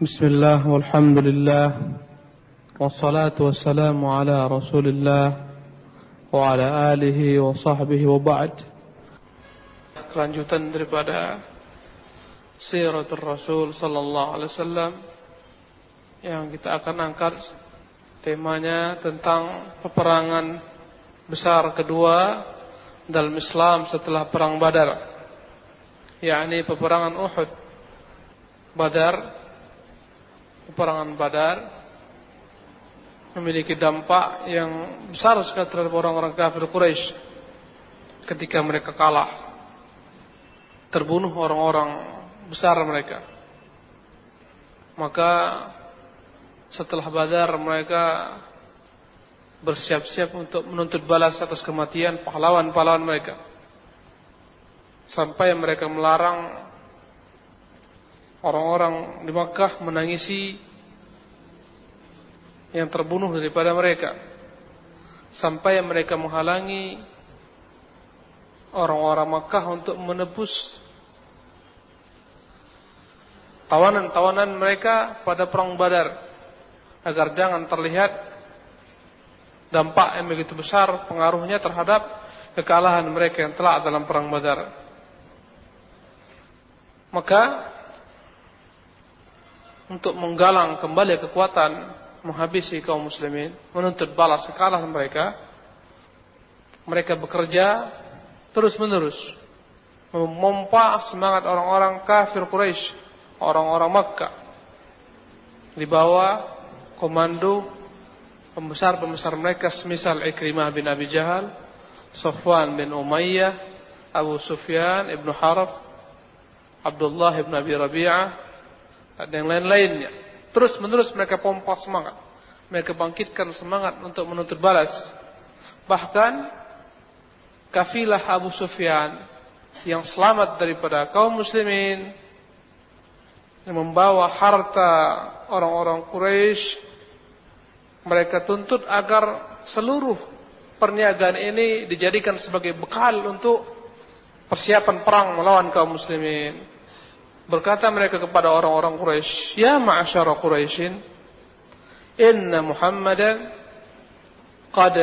بسم الله والحمد لله والصلاة والسلام على رسول الله وعلى آله وصحبه وبعد kelanjutan daripada siratul Rasul sallallahu alaihi wasallam yang kita akan angkat temanya tentang peperangan besar kedua dalam Islam setelah perang Badar yakni peperangan Uhud Badar peperangan Badar memiliki dampak yang besar sekali terhadap orang-orang kafir Quraisy ketika mereka kalah terbunuh orang-orang besar mereka. Maka setelah Badar mereka bersiap-siap untuk menuntut balas atas kematian pahlawan-pahlawan mereka. Sampai mereka melarang orang-orang di Makkah menangisi yang terbunuh daripada mereka sampai mereka menghalangi orang-orang Makkah untuk menebus tawanan-tawanan mereka pada perang Badar agar jangan terlihat dampak yang begitu besar pengaruhnya terhadap kekalahan mereka yang telah dalam perang Badar. Maka untuk menggalang kembali kekuatan menghabisi kaum muslimin, menuntut balas kekalahan mereka. Mereka bekerja terus-menerus memompa semangat orang-orang kafir Quraisy, orang-orang Makkah. Di bawah komando pembesar-pembesar mereka semisal Ikrimah bin Abi Jahal, Safwan bin Umayyah, Abu Sufyan ibn Harb, Abdullah ibn Abi Rabi'ah, dan yang lain-lainnya. Terus menerus mereka pompa semangat. Mereka bangkitkan semangat untuk menuntut balas. Bahkan kafilah Abu Sufyan yang selamat daripada kaum muslimin yang membawa harta orang-orang Quraisy mereka tuntut agar seluruh perniagaan ini dijadikan sebagai bekal untuk persiapan perang melawan kaum muslimin. Berkata mereka kepada orang-orang Quraisy, "Ya ma'asyara Quraisyin, inna Muhammadan qad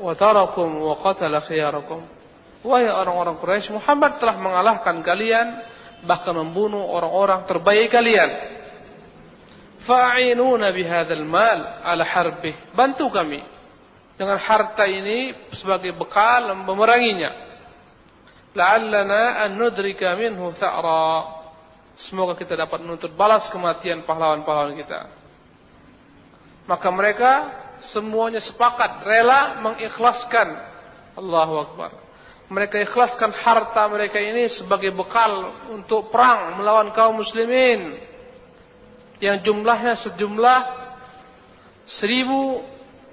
watarakum wa qatala khiyarakum." Wahai orang-orang Quraisy, Muhammad telah mengalahkan kalian bahkan membunuh orang-orang terbaik kalian. Fa'inuna bihadzal mal ala harbih. Bantu kami dengan harta ini sebagai bekal memeranginya. La'allana an nudrika minhu tha'ra. Semoga kita dapat menuntut balas kematian pahlawan-pahlawan kita. Maka mereka semuanya sepakat rela mengikhlaskan Allahu Akbar. Mereka ikhlaskan harta mereka ini sebagai bekal untuk perang melawan kaum muslimin yang jumlahnya sejumlah seribu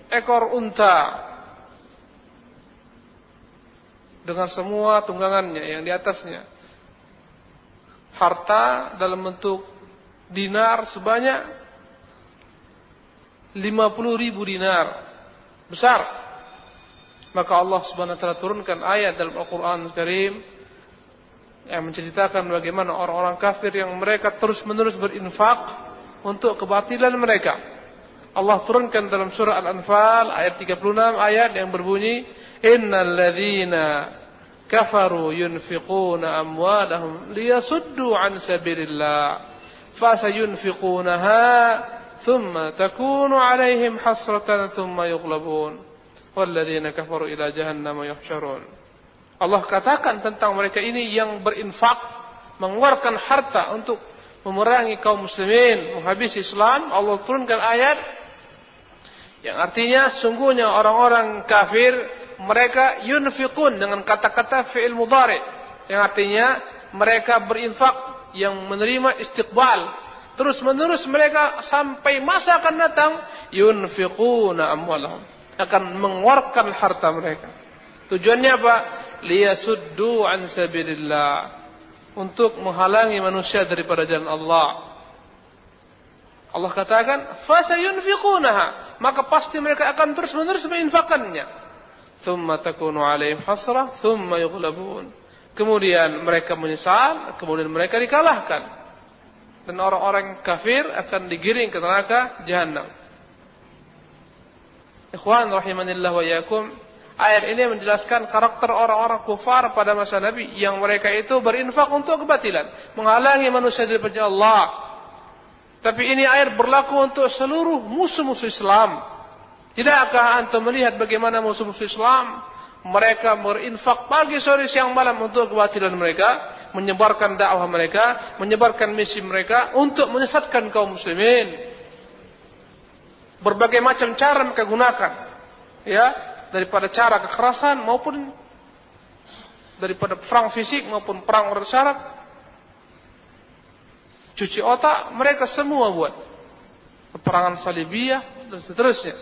ekor unta dengan semua tunggangannya yang di atasnya harta dalam bentuk dinar sebanyak 50 ribu dinar besar. Maka Allah subhanahu wa ta'ala turunkan ayat dalam Al-Quran Karim yang menceritakan bagaimana orang-orang kafir yang mereka terus menerus berinfak untuk kebatilan mereka. Allah turunkan dalam surah Al-Anfal ayat 36 ayat yang berbunyi innal ladzina kafaru yunfiquna amwalahum liyasuddu an sabilillah. Fasayunfiqunaha thumma takunu alaihim hasratan thumma yughlabun. Walladzina kafaru ila jahannam yuhsyarun. Allah katakan tentang mereka ini yang berinfak mengeluarkan harta untuk memerangi kaum muslimin menghabisi Islam. Allah turunkan ayat yang artinya sungguhnya orang-orang kafir mereka yunfiqun dengan kata-kata fi'il mudhari yang artinya mereka berinfak yang menerima istiqbal. Terus menerus mereka sampai masa akan datang yunfiquna amwalahum. Akan mengeluarkan harta mereka. Tujuannya apa? Liyasuddu an sabilillah. Untuk menghalangi manusia daripada jalan Allah. Allah katakan fasayunfiqunaha. Maka pasti mereka akan terus menerus menginfakannya thumma takunu alaihim hasrah thumma yughlabun kemudian mereka menyesal kemudian mereka dikalahkan dan orang-orang kafir akan digiring ke neraka jahanam. Ikhwan rahimanillah wa yakum. Ayat ini menjelaskan karakter orang-orang kufar pada masa Nabi yang mereka itu berinfak untuk kebatilan, menghalangi manusia dari Allah. Tapi ini ayat berlaku untuk seluruh musuh-musuh Islam. Tidakkah antum melihat bagaimana musuh-musuh Islam mereka berinfak pagi sore siang malam untuk kebatilan mereka, menyebarkan dakwah mereka, menyebarkan misi mereka untuk menyesatkan kaum muslimin. Berbagai macam cara mereka gunakan. Ya, daripada cara kekerasan maupun daripada perang fisik maupun perang bersyarat cuci otak mereka semua buat peperangan salibiyah dan seterusnya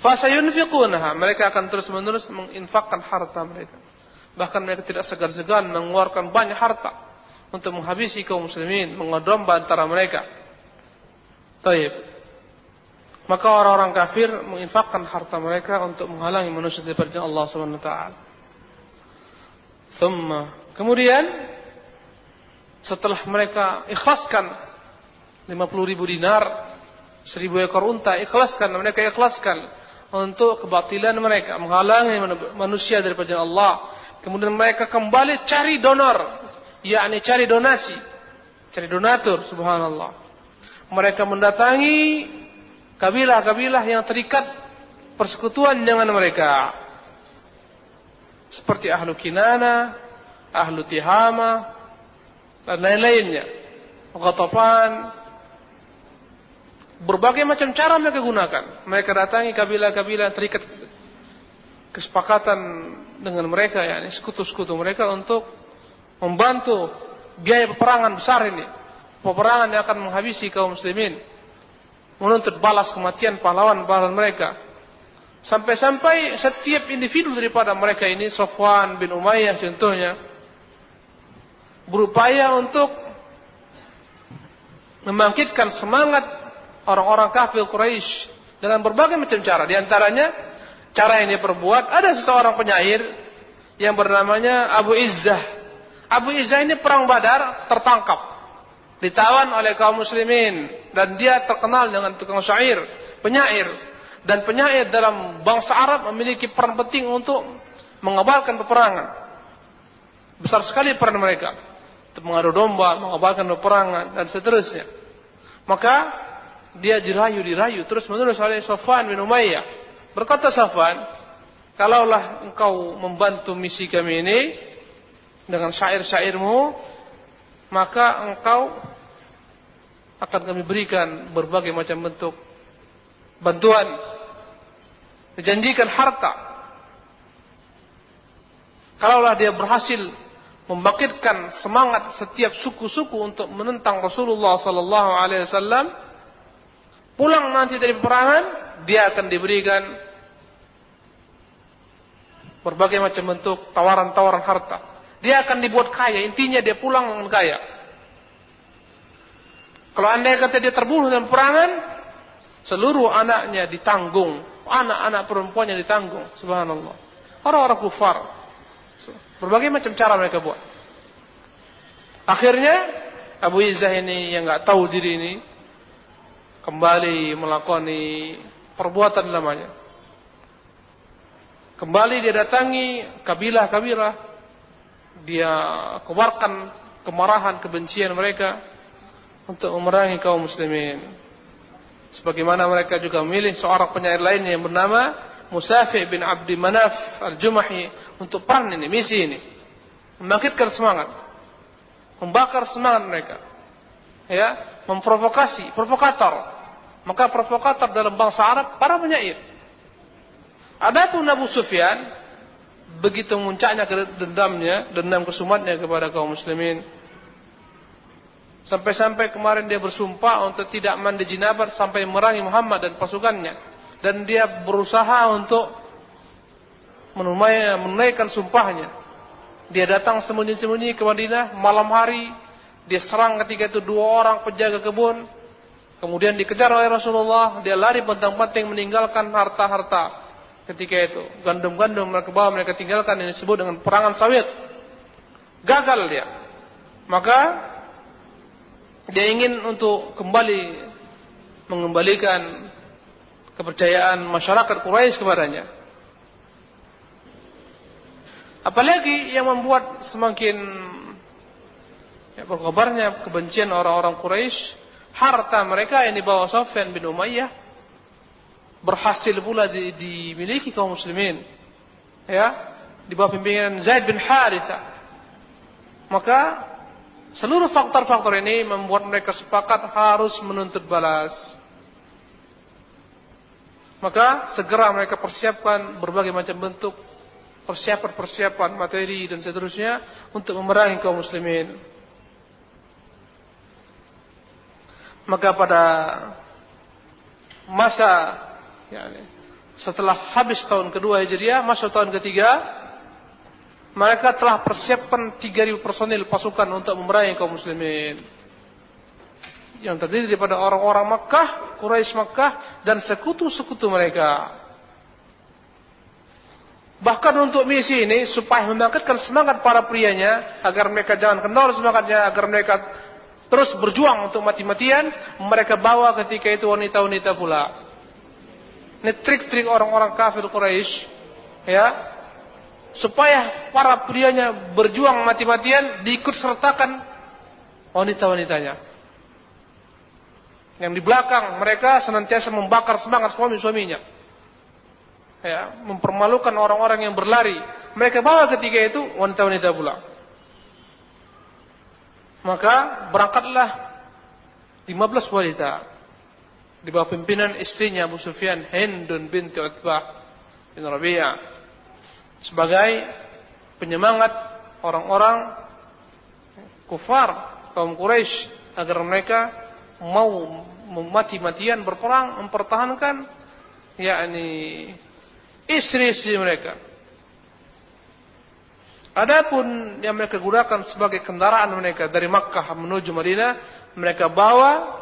fasayunfiqunaha. Mereka akan terus-menerus menginfakkan harta mereka. Bahkan mereka tidak segan-segan mengeluarkan banyak harta untuk menghabisi kaum muslimin mengodomba antara mereka. Taib. Maka orang-orang kafir menginfakkan harta mereka untuk menghalangi manusia dari Allah Subhanahu wa taala. Kemudian setelah mereka ikhlaskan 50 ribu dinar, 1000 ekor unta, ikhlaskan mereka ikhlaskan untuk kebatilan mereka, menghalangi manusia dari jalan Allah. Kemudian mereka kembali cari donor, yakni cari donasi, cari donatur, subhanallah. Mereka mendatangi kabilah-kabilah yang terikat persekutuan dengan mereka. Seperti ahlu Kinana, ahlu Tihama, dan lain-lainnya. Ghatafan. Berbagai macam cara mereka gunakan. Mereka datangi kabilah-kabilah terikat kesepakatan dengan mereka, ya, sekutu-sekutu mereka untuk membantu biaya peperangan besar ini. Peperangan yang akan menghabisi kaum muslimin menuntut balas kematian pahlawan-pahlawan mereka. Sampai-sampai setiap individu daripada mereka ini, Sofwan bin Umayyah contohnya, berupaya untuk membangkitkan semangat orang-orang kafir Quraisy dengan berbagai macam cara. Di antaranya, cara yang dia perbuat, ada seseorang penyair yang bernamanya Abu Izzah. Abu Izzah ini perang badar tertangkap ditawan oleh kaum muslimin dan dia terkenal dengan tukang syair, penyair dan penyair dalam bangsa Arab memiliki peran penting untuk mengabalkan peperangan. Besar sekali peran mereka untuk mengadu domba, mengabalkan peperangan dan seterusnya. Maka dia dirayu-dirayu terus menerus oleh Safwan bin Umayyah. Berkata Safwan, kalaulah engkau membantu misi kami ini dengan syair-syairmu, maka engkau akan kami berikan berbagai macam bentuk bantuan. Dijanjikan harta. Kalaulah dia berhasil membangkitkan semangat setiap suku-suku untuk menentang Rasulullah sallallahu alaihi wasallam, pulang nanti dari peperangan, dia akan diberikan berbagai macam bentuk tawaran-tawaran harta. Dia akan dibuat kaya, intinya dia pulang dengan kaya. Kalau anda kata dia terbunuh dalam perangan, seluruh anaknya ditanggung, anak-anak perempuannya ditanggung. Subhanallah. Orang-orang kufar. Berbagai macam cara mereka buat. Akhirnya Abu Izzah ini yang nggak tahu diri ini kembali melakoni perbuatan namanya. Kembali dia datangi kabilah-kabilah, dia keluarkan kemarahan, kebencian mereka untuk memerangi kaum muslimin. Sebagaimana mereka juga memilih seorang penyair lainnya yang bernama Musafi bin Abdi Manaf al-Jumahi untuk peran ini, misi ini. Membangkitkan semangat. Membakar semangat mereka. Ya, memprovokasi, provokator. Maka provokator dalam bangsa Arab para penyair. Adapun Abu Sufyan begitu muncaknya dendamnya, dendam kesumatnya kepada kaum muslimin, Sampai-sampai kemarin dia bersumpah untuk tidak mandi jinabat sampai merangi Muhammad dan pasukannya. Dan dia berusaha untuk menunaikan sumpahnya. Dia datang sembunyi-sembunyi ke Madinah malam hari. Dia serang ketika itu dua orang penjaga kebun. Kemudian dikejar oleh Rasulullah. Dia lari penting-penting meninggalkan harta-harta ketika itu. Gandum-gandum mereka bawa mereka tinggalkan yang disebut dengan perangan sawit. Gagal dia. Maka dia ingin untuk kembali mengembalikan kepercayaan masyarakat Quraisy kepadanya. Apalagi yang membuat semakin ya, berkabarnya kebencian orang-orang Quraisy, harta mereka yang dibawa Sofyan bin Umayyah berhasil pula di, dimiliki kaum muslimin. Ya, di bawah pimpinan Zaid bin Haritha. Maka seluruh faktor-faktor ini membuat mereka sepakat harus menuntut balas. Maka segera mereka persiapkan berbagai macam bentuk persiapan-persiapan materi dan seterusnya untuk memerangi kaum muslimin. Maka pada masa setelah habis tahun kedua Hijriah, masuk tahun ketiga, mereka telah persiapkan 3000 personil pasukan untuk memerangi kaum muslimin. Yang terdiri daripada orang-orang Makkah, Quraisy Makkah dan sekutu-sekutu mereka. Bahkan untuk misi ini supaya membangkitkan semangat para prianya agar mereka jangan kendor semangatnya, agar mereka terus berjuang untuk mati-matian, mereka bawa ketika itu wanita-wanita pula. Ini trik-trik orang-orang kafir Quraisy, ya, supaya para prianya berjuang mati-matian diikut sertakan wanita-wanitanya. Yang di belakang mereka senantiasa membakar semangat suami-suaminya. Ya, mempermalukan orang-orang yang berlari. Mereka bawa ketika itu wanita-wanita pula. Maka berangkatlah 15 wanita di bawah pimpinan istrinya Abu Sufyan Hindun binti Utbah bin Rabi'ah sebagai penyemangat orang-orang kufar kaum Quraisy agar mereka mau mati-matian berperang mempertahankan yakni istri-istri mereka. Adapun yang mereka gunakan sebagai kendaraan mereka dari Makkah menuju Madinah, mereka bawa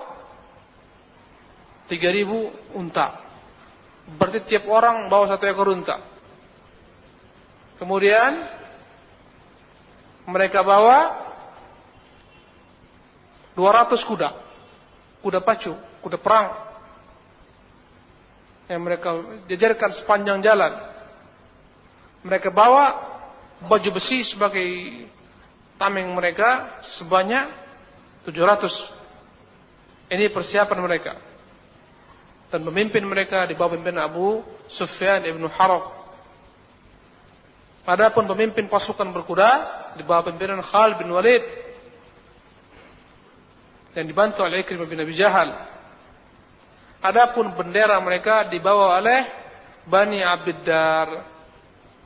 3000 unta. Berarti tiap orang bawa satu ekor unta. Kemudian mereka bawa 200 kuda. Kuda pacu, kuda perang. Yang mereka jajarkan sepanjang jalan. Mereka bawa baju besi sebagai tameng mereka sebanyak 700. Ini persiapan mereka. Dan pemimpin mereka di bawah pimpinan Abu Sufyan ibn Harab Adapun pemimpin pasukan berkuda di bawah pimpinan Khalid bin Walid yang dibantu oleh Ikrimah bin Abi Jahal. Adapun bendera mereka dibawa oleh Bani Abiddar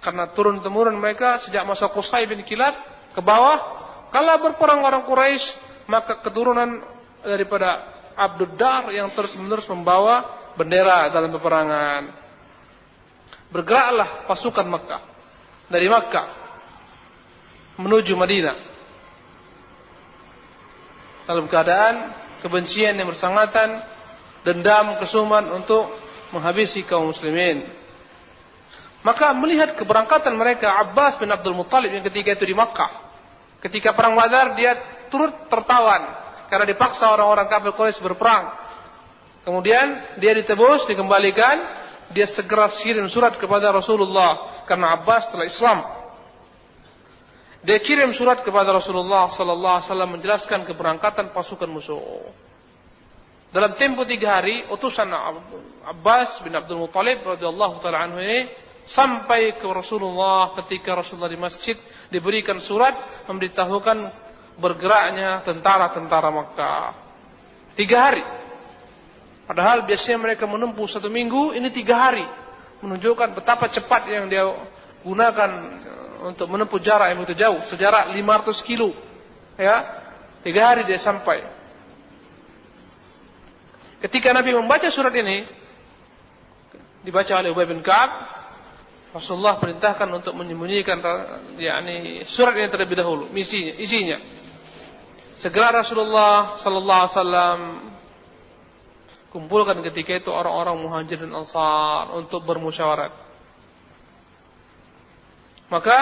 karena turun temurun mereka sejak masa Qusay bin Kilab ke bawah. Kalau berperang orang Quraisy maka keturunan daripada Abduddar yang terus menerus membawa bendera dalam peperangan. Bergeraklah pasukan Makkah dari Makkah menuju Madinah dalam keadaan kebencian yang bersangatan dendam kesuman untuk menghabisi kaum muslimin maka melihat keberangkatan mereka Abbas bin Abdul Muttalib yang ketika itu di Makkah ketika perang Badar dia turut tertawan karena dipaksa orang-orang kafir Quraisy berperang kemudian dia ditebus dikembalikan dia segera kirim surat kepada Rasulullah karena Abbas telah Islam. Dia kirim surat kepada Rasulullah sallallahu alaihi wasallam menjelaskan keberangkatan pasukan musuh. Dalam tempo tiga hari, utusan Abbas bin Abdul Muttalib radhiyallahu taala anhu ini sampai ke Rasulullah ketika Rasulullah di masjid diberikan surat memberitahukan bergeraknya tentara-tentara Makkah. Tiga hari. Padahal biasanya mereka menempuh satu minggu, ini tiga hari. Menunjukkan betapa cepat yang dia gunakan eh, untuk menempuh jarak yang begitu jauh. Sejarak 500 kilo. Ya, tiga hari dia sampai. Ketika Nabi membaca surat ini, dibaca oleh Ubay bin Ka'ab, Rasulullah perintahkan untuk menyembunyikan yakni surat ini terlebih dahulu, misinya, isinya. Segera Rasulullah sallallahu alaihi wasallam kumpulkan ketika itu orang-orang muhajir dan ansar untuk bermusyawarat. Maka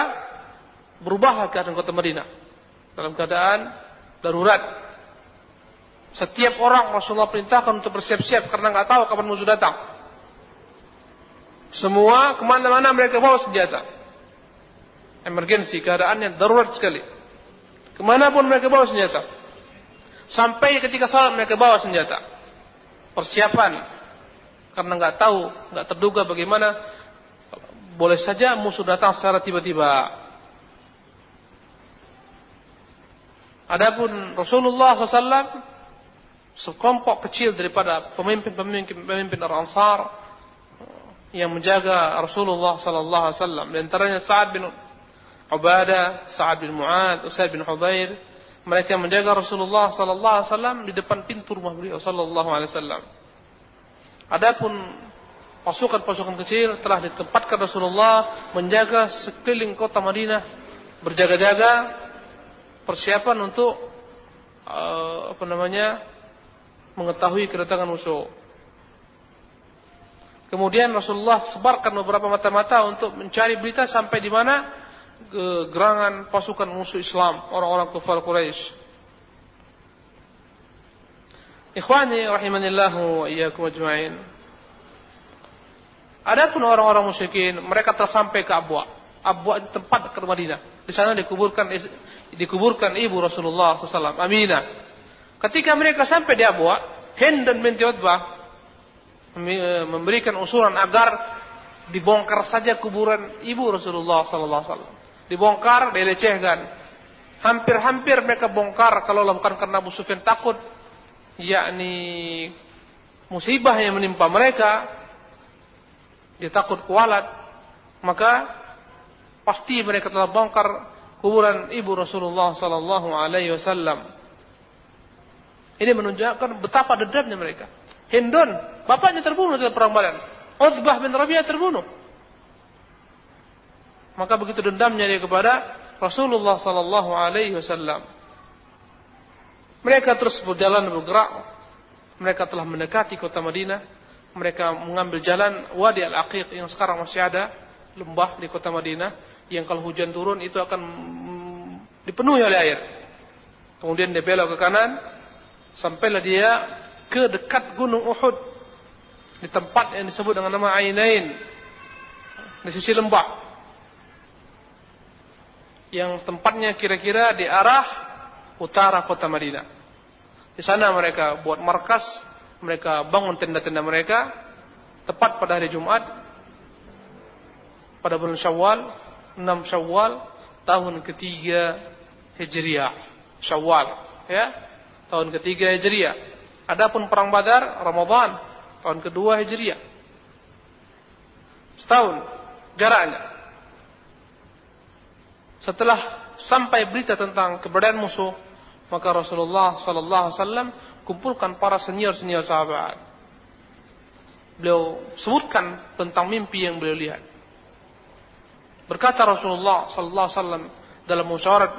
berubahlah keadaan kota Madinah dalam keadaan darurat. Setiap orang Rasulullah perintahkan untuk bersiap-siap karena nggak tahu kapan musuh datang. Semua ke mana-mana mereka bawa senjata. Emergensi, keadaannya darurat sekali. Ke mana pun mereka bawa senjata. Sampai ketika salat mereka bawa senjata. Persiapan. Karena nggak tahu, nggak terduga bagaimana. Boleh saja musuh datang secara tiba-tiba. Adapun Rasulullah SAW sekelompok kecil daripada pemimpin-pemimpin pemimpin orang Ansar yang menjaga Rasulullah sallallahu alaihi wasallam. Di antaranya Sa'ad bin Ubadah, Sa'ad bin Mu'ad, Usaid bin Hudair. Mereka menjaga Rasulullah sallallahu alaihi wasallam di depan pintu rumah beliau sallallahu alaihi wasallam. Adapun pasukan-pasukan kecil telah ditempatkan Rasulullah menjaga sekeliling kota Madinah berjaga-jaga persiapan untuk uh, apa namanya mengetahui kedatangan musuh. Kemudian Rasulullah sebarkan beberapa mata-mata untuk mencari berita sampai di mana gerangan pasukan musuh Islam, orang-orang kafir Quraisy. Ikhwani rahimanillahu wa iyyakum ajma'in. Adapun orang-orang musyrikin, mereka telah sampai ke Abwa. Abwa itu tempat ke Madinah. Di sana dikuburkan dikuburkan ibu Rasulullah SAW, Aminah. Ketika mereka sampai di Abwa, Hind dan binti Utbah memberikan usulan agar dibongkar saja kuburan ibu Rasulullah sallallahu alaihi wasallam. Dibongkar, dilecehkan. Hampir-hampir mereka bongkar kalau bukan karena Abu Sufyan takut yakni musibah yang menimpa mereka dia takut kualat maka pasti mereka telah bongkar kuburan ibu Rasulullah sallallahu alaihi wasallam ini menunjukkan betapa dendamnya mereka. Hindun, bapaknya terbunuh dalam perang Badar. Uthbah bin Rabi'ah terbunuh. Maka begitu dendamnya dia kepada Rasulullah sallallahu alaihi wasallam. Mereka terus berjalan bergerak. Mereka telah mendekati kota Madinah. Mereka mengambil jalan Wadi Al-Aqiq yang sekarang masih ada lembah di kota Madinah yang kalau hujan turun itu akan dipenuhi oleh air. Kemudian dia belok ke kanan, Sampailah dia ke dekat gunung Uhud. Di tempat yang disebut dengan nama Ainain. Di sisi lembah. Yang tempatnya kira-kira di arah utara kota Madinah. Di sana mereka buat markas. Mereka bangun tenda-tenda mereka. Tepat pada hari Jumat. Pada bulan Syawal. 6 Syawal. Tahun ketiga Hijriah. Syawal. Ya tahun ketiga Hijriah. Adapun perang Badar Ramadan tahun kedua Hijriah. Setahun jaraknya. Setelah sampai berita tentang keberadaan musuh, maka Rasulullah sallallahu alaihi wasallam kumpulkan para senior-senior sahabat. Beliau sebutkan tentang mimpi yang beliau lihat. Berkata Rasulullah sallallahu alaihi wasallam dalam musyawarah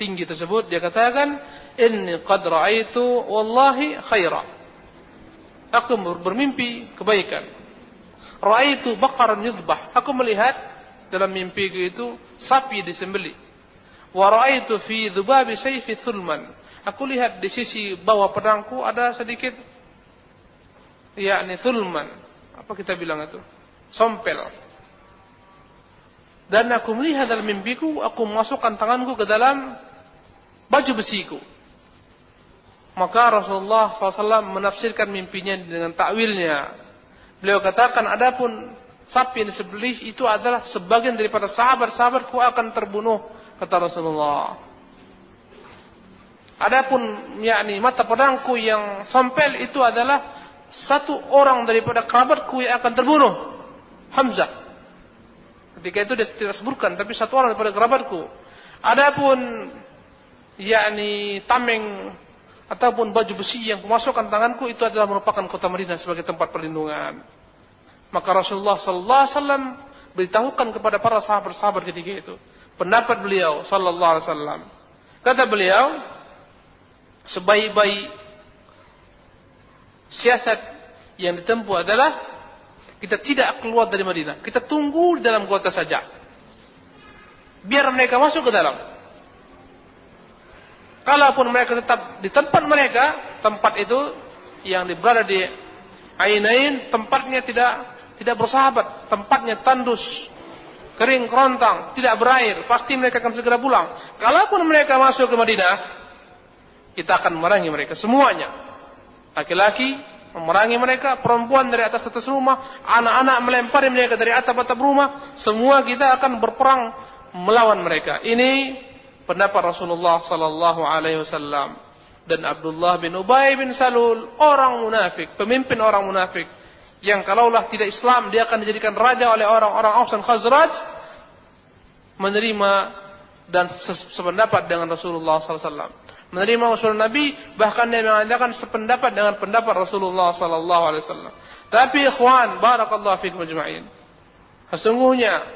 tinggi tersebut dia katakan inni qad ra'aitu wallahi khaira aku bermimpi kebaikan. Ra'aitu baqaran yuzbah. Aku melihat dalam mimpiku itu sapi disembeli. Wa ra'aitu fi dhubabi sayfi thulman. Aku lihat di sisi bawah pedangku ada sedikit yakni thulman. Apa kita bilang itu? Sompel. Dan aku melihat dalam mimpiku aku masukkan tanganku ke dalam baju besiku maka Rasulullah SAW menafsirkan mimpinya dengan takwilnya. Beliau katakan, adapun sapi yang disembelih itu adalah sebagian daripada sahabat-sahabatku akan terbunuh, kata Rasulullah. Adapun yakni mata pedangku yang sampel itu adalah satu orang daripada kerabatku yang akan terbunuh, Hamzah. Ketika itu dia tidak sebutkan, tapi satu orang daripada kerabatku. Adapun yakni tameng ataupun baju besi yang kumasukkan tanganku itu adalah merupakan kota Madinah sebagai tempat perlindungan. Maka Rasulullah sallallahu alaihi wasallam beritahukan kepada para sahabat-sahabat ketika itu pendapat beliau sallallahu alaihi wasallam. Kata beliau, sebaik-baik siasat yang ditempuh adalah kita tidak keluar dari Madinah. Kita tunggu di dalam kota saja. Biar mereka masuk ke dalam. Kalaupun mereka tetap di tempat mereka, tempat itu yang berada di Ainain tempatnya tidak tidak bersahabat, tempatnya tandus, kering kerontang, tidak berair, pasti mereka akan segera pulang. Kalaupun mereka masuk ke Madinah, kita akan memerangi mereka semuanya. Laki-laki memerangi mereka, perempuan dari atas atas rumah, anak-anak melempari mereka dari atap-atap rumah, semua kita akan berperang melawan mereka. Ini pendapat Rasulullah sallallahu alaihi wasallam dan Abdullah bin Ubay bin Salul orang munafik, pemimpin orang munafik yang kalaulah tidak Islam dia akan dijadikan raja oleh orang-orang Aus dan Khazraj menerima dan sependapat dengan Rasulullah SAW. Menerima usul Nabi bahkan dia mengatakan sependapat dengan pendapat Rasulullah SAW. Tapi ikhwan, barakallahu fikum ajma'in. Sesungguhnya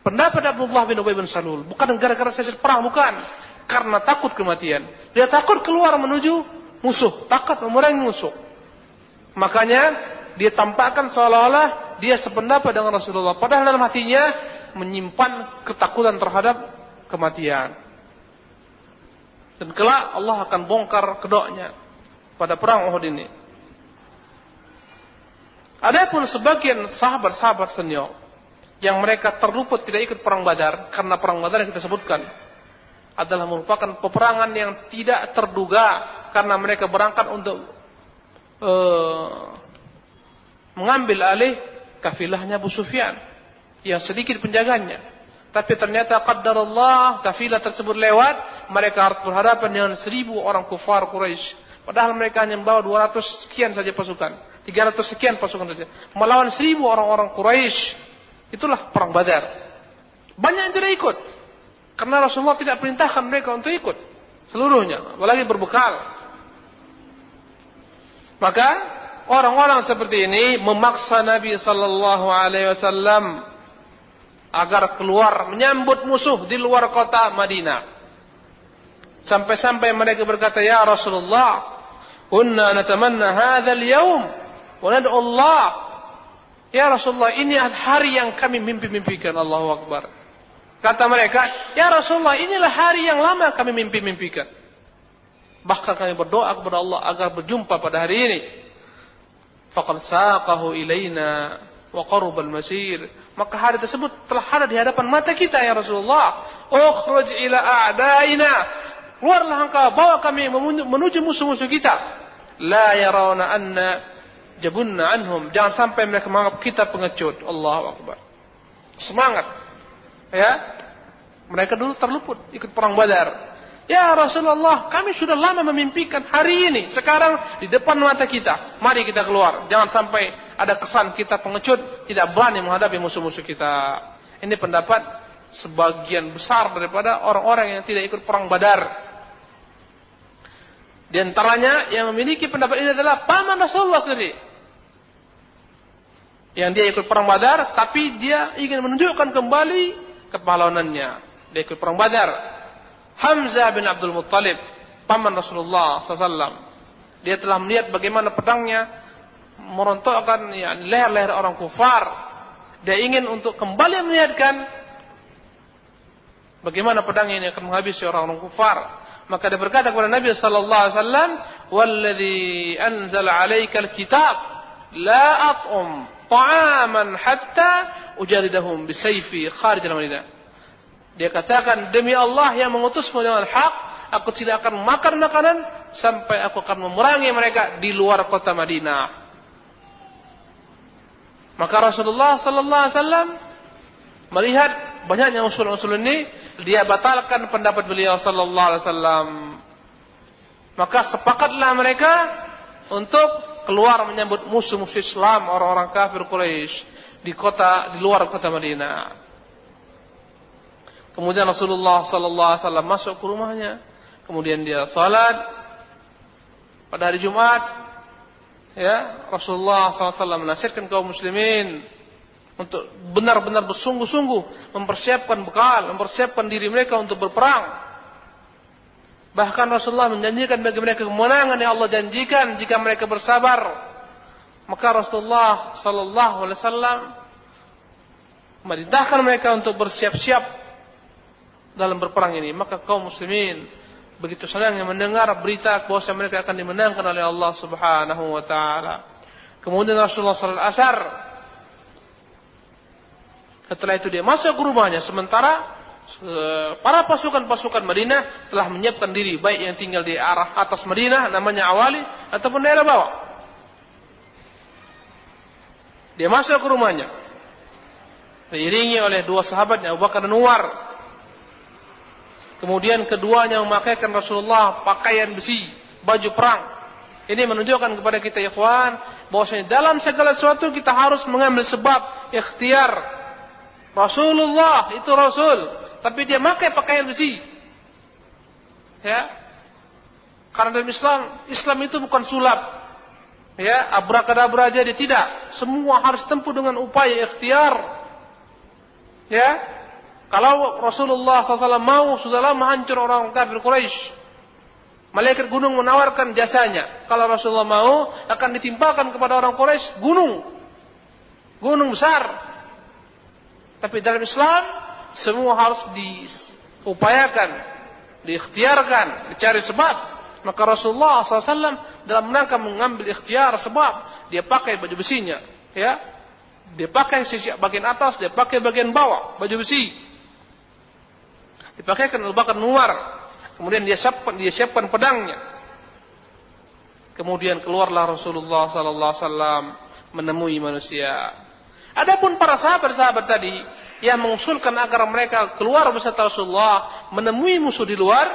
pendapat Abdullah bin Ubay bin Salul bukan gara-gara saya perang, bukan karena takut kematian. Dia takut keluar menuju musuh, takut memerangi musuh. Makanya dia tampakkan seolah-olah dia sependapat dengan Rasulullah. Padahal dalam hatinya menyimpan ketakutan terhadap kematian. Dan kelak Allah akan bongkar kedoknya pada perang Uhud ini. Adapun sebagian sahabat-sahabat senior yang mereka terluput tidak ikut perang Badar karena perang Badar yang kita sebutkan adalah merupakan peperangan yang tidak terduga karena mereka berangkat untuk uh, mengambil alih kafilahnya Abu Sufyan yang sedikit penjaganya. Tapi ternyata Allah kafilah tersebut lewat, mereka harus berhadapan dengan seribu orang kufar Quraisy. Padahal mereka hanya membawa 200 sekian saja pasukan, 300 sekian pasukan saja. Melawan seribu orang-orang Quraisy. Itulah perang Badar. Banyak yang tidak ikut. Karena Rasulullah tidak perintahkan mereka untuk ikut seluruhnya, apalagi berbekal. Maka orang-orang seperti ini memaksa Nabi sallallahu alaihi wasallam agar keluar menyambut musuh di luar kota Madinah. Sampai-sampai mereka berkata, "Ya Rasulullah, kunna natamanna hadzal yaum wa nad'u Allah." Ya Rasulullah, ini hari yang kami mimpi-mimpikan. Allahu Akbar. Kata mereka, ya Rasulullah inilah hari yang lama kami mimpi-mimpikan. Bahkan kami berdoa kepada Allah agar berjumpa pada hari ini. Faqad saqahu ilaina wa qarubal masir. Maka hari tersebut telah ada di hadapan mata kita ya Rasulullah. Ukhruj ila a'daina. Keluarlah engkau bawa kami menuju musuh-musuh kita. La yarawna anna jabunna anhum. Jangan sampai mereka menganggap kita pengecut. Allahu Akbar. Semangat Ya, mereka dulu terluput ikut perang Badar. Ya Rasulullah, kami sudah lama memimpikan hari ini. Sekarang di depan mata kita. Mari kita keluar. Jangan sampai ada kesan kita pengecut. Tidak berani menghadapi musuh-musuh kita. Ini pendapat sebagian besar daripada orang-orang yang tidak ikut perang badar. Di antaranya yang memiliki pendapat ini adalah paman Rasulullah sendiri. Yang dia ikut perang badar, tapi dia ingin menunjukkan kembali kepahlawanannya. Dia ikut perang Badar. Hamzah bin Abdul Muttalib, paman Rasulullah SAW. Dia telah melihat bagaimana pedangnya merontokkan ya, leher-leher orang kufar. Dia ingin untuk kembali melihatkan bagaimana pedang ini akan menghabisi orang-orang kufar. Maka dia berkata kepada Nabi sallallahu alaihi wasallam, "Walladzi anzala 'alaikal kitab la at'um ta'aman hatta ujaridahum bisayfi kharij al-Madinah. Dia katakan demi Allah yang mengutusmu dengan hak, aku tidak akan makan makanan sampai aku akan memerangi mereka di luar kota Madinah. Maka Rasulullah sallallahu alaihi wasallam melihat banyaknya usul-usul ini, dia batalkan pendapat beliau sallallahu alaihi wasallam. Maka sepakatlah mereka untuk keluar menyambut musuh-musuh Islam orang-orang kafir Quraisy di kota di luar kota Madinah. Kemudian Rasulullah sallallahu alaihi wasallam masuk ke rumahnya. Kemudian dia salat pada hari Jumat. Ya, Rasulullah SAW menasihatkan kaum muslimin untuk benar-benar bersungguh-sungguh mempersiapkan bekal, mempersiapkan diri mereka untuk berperang. Bahkan Rasulullah menjanjikan bagi mereka kemenangan yang Allah janjikan jika mereka bersabar. Maka Rasulullah sallallahu alaihi wasallam merintahkan mereka untuk bersiap-siap dalam berperang ini. Maka kaum muslimin begitu senangnya mendengar berita bahwa mereka akan dimenangkan oleh Allah Subhanahu wa taala. Kemudian Rasulullah sallallahu alaihi asar setelah itu dia masuk ke rumahnya sementara para pasukan-pasukan Madinah telah menyiapkan diri baik yang tinggal di arah atas Madinah namanya Awali ataupun daerah bawah. Dia masuk ke rumahnya. Diiringi oleh dua sahabatnya Abu Bakar dan Umar Kemudian keduanya memakaikan Rasulullah pakaian besi, baju perang. Ini menunjukkan kepada kita ikhwan bahwasanya dalam segala sesuatu kita harus mengambil sebab ikhtiar. Rasulullah itu Rasul, tapi dia pakai pakaian besi. Ya. Karena dalam Islam, Islam itu bukan sulap. Ya, abrakadabra aja dia tidak. Semua harus tempuh dengan upaya ikhtiar. Ya, kalau Rasulullah SAW mau, sudah lama hancur orang kafir Quraisy. Malaikat gunung menawarkan jasanya. Kalau Rasulullah mau, akan ditimpakan kepada orang Quraisy gunung. Gunung besar. Tapi dalam Islam, semua harus diupayakan, diikhtiarkan, dicari sebab. Maka Rasulullah SAW dalam rangka mengambil ikhtiar sebab dia pakai baju besinya, ya, dia pakai sisi bagian atas, dia pakai bagian bawah baju besi Dipakaikan Abu Nuwar. Kemudian dia siapkan, dia siapkan pedangnya. Kemudian keluarlah Rasulullah wasallam menemui manusia. Adapun para sahabat-sahabat tadi yang mengusulkan agar mereka keluar beserta Rasulullah menemui musuh di luar,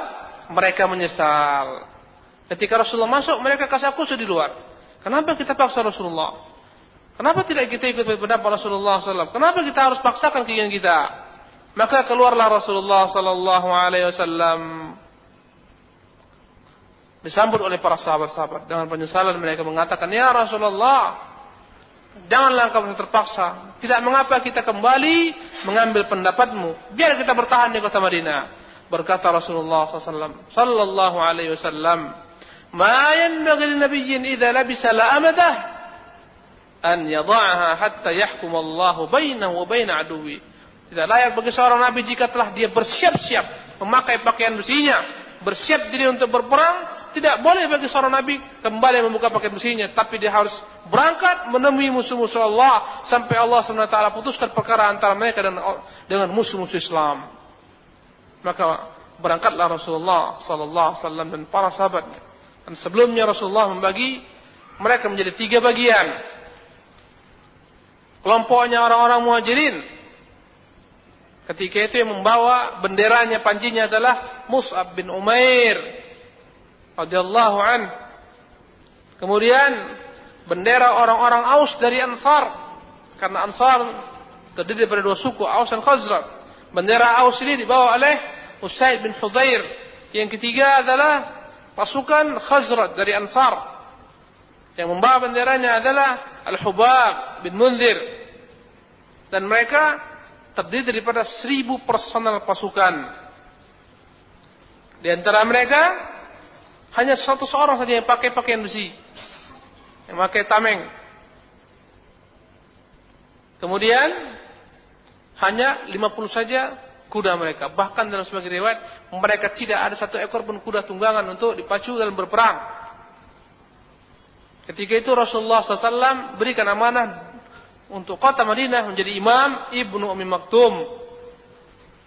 mereka menyesal. Ketika Rasulullah masuk, mereka kasih kusuk di luar. Kenapa kita paksa Rasulullah? Kenapa tidak kita ikut pendapat Rasulullah SAW? Kenapa kita harus paksakan keinginan kita? Maka keluarlah Rasulullah sallallahu alaihi disambut oleh para sahabat-sahabat dengan penyesalan mereka mengatakan, "Ya Rasulullah, janganlah kamu terpaksa. Tidak mengapa kita kembali mengambil pendapatmu. Biar kita bertahan di kota Madinah." Berkata Rasulullah sallallahu sallallahu alaihi wasallam, "Ma yanbaghi linabiyyin idza labisa la'amadah an yadha'aha hatta yahkum Allahu bainahu wa bain aduwwi." Tidak layak bagi seorang nabi jika telah dia bersiap-siap memakai pakaian besinya, bersiap diri untuk berperang, tidak boleh bagi seorang nabi kembali membuka pakaian besinya, tapi dia harus berangkat menemui musuh-musuh Allah sampai Allah SWT putuskan perkara antara mereka dan dengan musuh-musuh Islam. Maka berangkatlah Rasulullah sallallahu alaihi wasallam dan para sahabatnya. Dan sebelumnya Rasulullah membagi mereka menjadi tiga bagian. Kelompoknya orang-orang muhajirin Ketika itu yang membawa benderanya pancinya adalah Mus'ab bin Umair radhiyallahu an. Kemudian bendera orang-orang Aus dari Ansar karena Ansar terdiri dari dua suku Aus dan Khazraj. Bendera Aus ini dibawa oleh Usaid bin Hudzair. Yang ketiga adalah pasukan Khazraj dari Ansar. Yang membawa benderanya adalah Al-Hubab bin Munzir. Dan mereka terdiri daripada seribu personal pasukan. Di antara mereka hanya satu seorang saja yang pakai pakaian besi, yang pakai tameng. Kemudian hanya 50 saja kuda mereka. Bahkan dalam sebagian riwayat mereka tidak ada satu ekor pun kuda tunggangan untuk dipacu dalam berperang. Ketika itu Rasulullah SAW berikan amanah untuk kota Madinah menjadi imam Ibnu Umi Maktum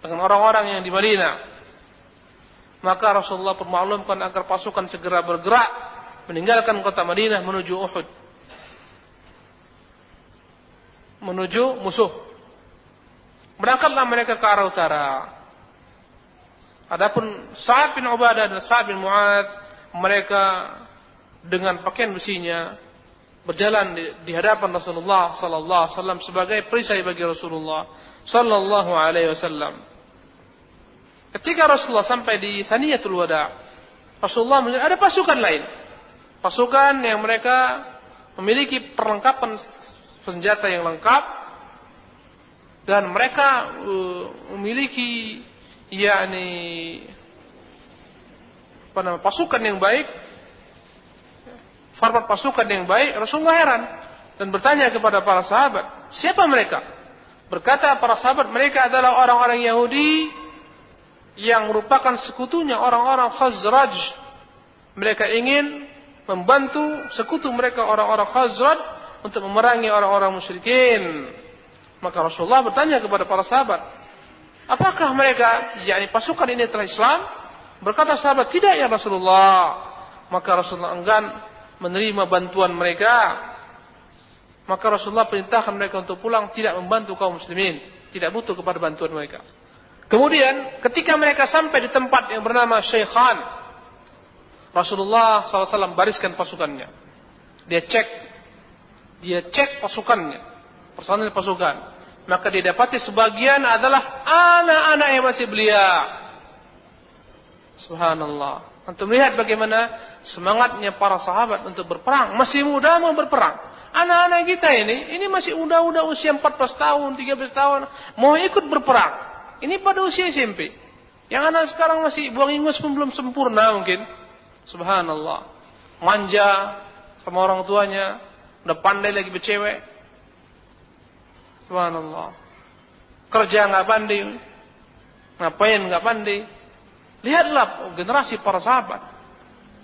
dengan orang-orang yang di Madinah. Maka Rasulullah permaklumkan agar pasukan segera bergerak meninggalkan kota Madinah menuju Uhud. Menuju musuh. Berangkatlah mereka ke arah utara. Adapun Sa'ad bin Ubadah dan Sa'ad bin Mu'ad mereka dengan pakaian besinya berjalan di, di hadapan Rasulullah sallallahu alaihi wasallam sebagai perisai bagi Rasulullah sallallahu alaihi wasallam. Ketika Rasulullah sampai di Saniyatul Wada, Rasulullah melihat ada pasukan lain. Pasukan yang mereka memiliki perlengkapan senjata yang lengkap dan mereka uh, memiliki yakni apa nama pasukan yang baik format pasukan yang baik, Rasulullah heran dan bertanya kepada para sahabat, siapa mereka? Berkata para sahabat, mereka adalah orang-orang Yahudi yang merupakan sekutunya orang-orang Khazraj. Mereka ingin membantu sekutu mereka orang-orang Khazraj untuk memerangi orang-orang musyrikin. Maka Rasulullah bertanya kepada para sahabat, apakah mereka, yakni pasukan ini telah Islam? Berkata sahabat, tidak ya Rasulullah. Maka Rasulullah enggan menerima bantuan mereka. Maka Rasulullah perintahkan mereka untuk pulang tidak membantu kaum muslimin. Tidak butuh kepada bantuan mereka. Kemudian ketika mereka sampai di tempat yang bernama Syekhan, Rasulullah SAW bariskan pasukannya. Dia cek, dia cek pasukannya, personil pasukan. Maka dia dapati sebagian adalah anak-anak yang masih belia. Subhanallah. Untuk melihat bagaimana semangatnya para sahabat untuk berperang. Masih muda mau berperang. Anak-anak kita ini, ini masih muda-muda usia 14 tahun, 13 tahun. Mau ikut berperang. Ini pada usia SMP. Yang anak sekarang masih buang ingus pun belum sempurna mungkin. Subhanallah. Manja sama orang tuanya. Udah pandai lagi bercewek. Subhanallah. Kerja nggak pandai. Ngapain nggak pandai. Lihatlah generasi para sahabat.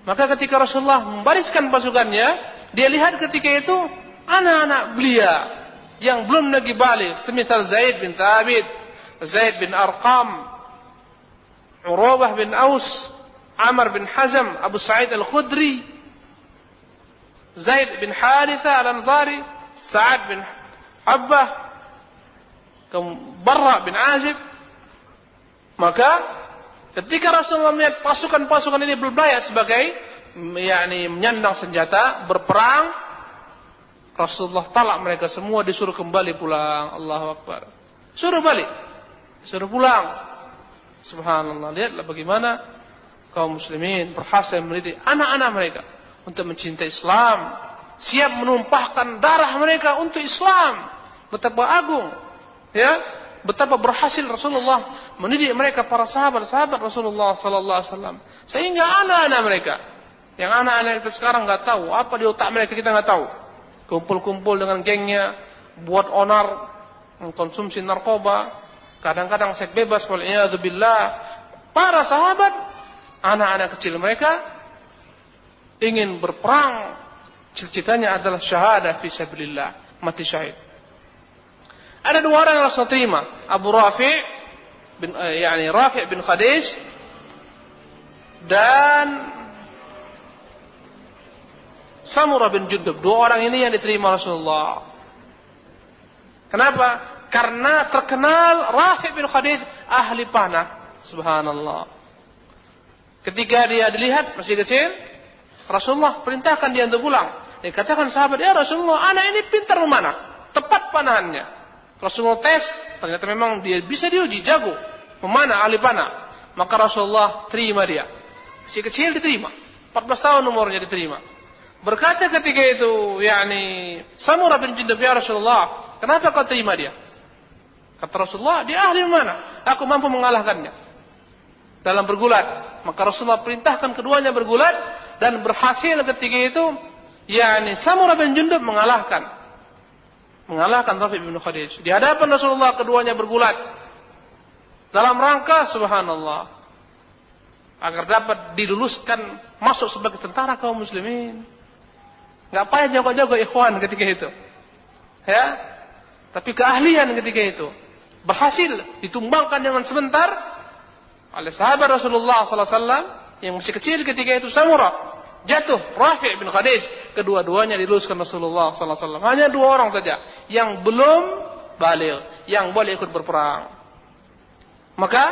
Maka ketika Rasulullah membariskan pasukannya, dia lihat ketika itu anak-anak belia yang belum lagi balik, semisal Zaid bin Thabit, Zaid bin Arqam, Urwah bin Aus, Amr bin Hazm, Abu Sa'id Al-Khudri, Zaid bin Haritha Al-Ansari, Sa'ad bin Habbah, Barra bin Azib. Maka ketika Rasulullah melihat pasukan-pasukan ini berbayat sebagai yakni menyandang senjata, berperang, Rasulullah talak mereka semua disuruh kembali pulang. Allahu Akbar. Suruh balik. Suruh pulang. Subhanallah. Lihatlah bagaimana kaum muslimin berhasil mendidik anak-anak mereka untuk mencintai Islam. Siap menumpahkan darah mereka untuk Islam. Betapa agung. Ya, betapa berhasil Rasulullah mendidik mereka para sahabat-sahabat Rasulullah sallallahu alaihi wasallam sehingga anak-anak mereka yang anak-anak kita sekarang nggak tahu apa di otak mereka kita nggak tahu kumpul-kumpul dengan gengnya buat onar konsumsi narkoba Kadang-kadang seks bebas wal'iyadzubillah. Para sahabat, anak-anak kecil mereka ingin berperang. Cita-citanya adalah syahadah fi sabilillah, mati syahid. Ada dua orang yang Rasul terima, Abu Rafi bin eh, yani Rafi bin Khadij dan Samurah bin Jundub. Dua orang ini yang diterima Rasulullah. Kenapa? Karena terkenal Rafi bin Khadij ahli panah. Subhanallah. Ketika dia dilihat masih kecil, Rasulullah perintahkan dia untuk pulang. Dia katakan sahabat, ya Rasulullah, anak ini pintar memanah. Tepat panahannya. Rasulullah tes, ternyata memang dia bisa diuji, jago. Memanah, ahli panah. Maka Rasulullah terima dia. Masih kecil diterima. 14 tahun umurnya diterima. Berkata ketika itu, yakni Samurah bin Jindab, ya Rasulullah, kenapa kau terima dia? Kata Rasulullah, dia ahli mana? Aku mampu mengalahkannya. Dalam bergulat. Maka Rasulullah perintahkan keduanya bergulat. Dan berhasil ketika itu. yakni Samurah bin Jundub mengalahkan. Mengalahkan Rafi bin Khadij. Di hadapan Rasulullah keduanya bergulat. Dalam rangka subhanallah. Agar dapat diluluskan masuk sebagai tentara kaum muslimin. Gak payah jago-jago ikhwan ketika itu. Ya, tapi keahlian ketika itu berhasil ditumbangkan dengan sebentar oleh sahabat Rasulullah SAW yang masih kecil ketika itu Samurah jatuh Rafi' bin Khadij. Kedua-duanya diluluskan Rasulullah SAW hanya dua orang saja yang belum balik yang boleh ikut berperang. Maka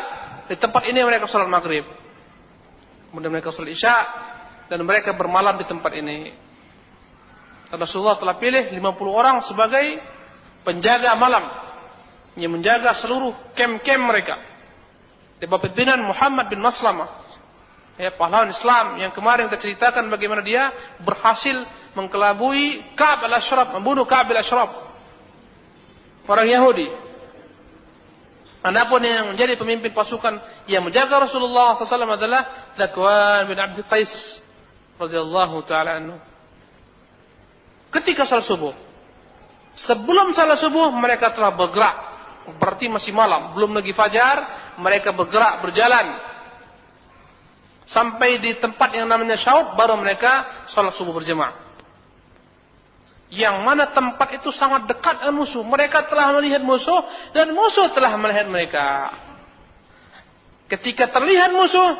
di tempat ini mereka sholat maghrib. Kemudian mereka sholat isya dan mereka bermalam di tempat ini. Dan Rasulullah telah pilih 50 orang sebagai penjaga malam yang menjaga seluruh kem-kem mereka. Di bawah pimpinan Muhammad bin Maslamah. Ya, pahlawan Islam yang kemarin kita ceritakan bagaimana dia berhasil mengkelabui Ka'ab al-Ashraf, membunuh Ka'ab al-Ashraf. Orang Yahudi. Adapun yang menjadi pemimpin pasukan yang menjaga Rasulullah SAW adalah Zakwan bin Abdul Qais radhiyallahu taala anhu. Ketika salat subuh, sebelum salat subuh mereka telah bergerak berarti masih malam, belum lagi fajar, mereka bergerak berjalan sampai di tempat yang namanya Syaud baru mereka sholat subuh berjemaah. Yang mana tempat itu sangat dekat dengan musuh. Mereka telah melihat musuh dan musuh telah melihat mereka. Ketika terlihat musuh,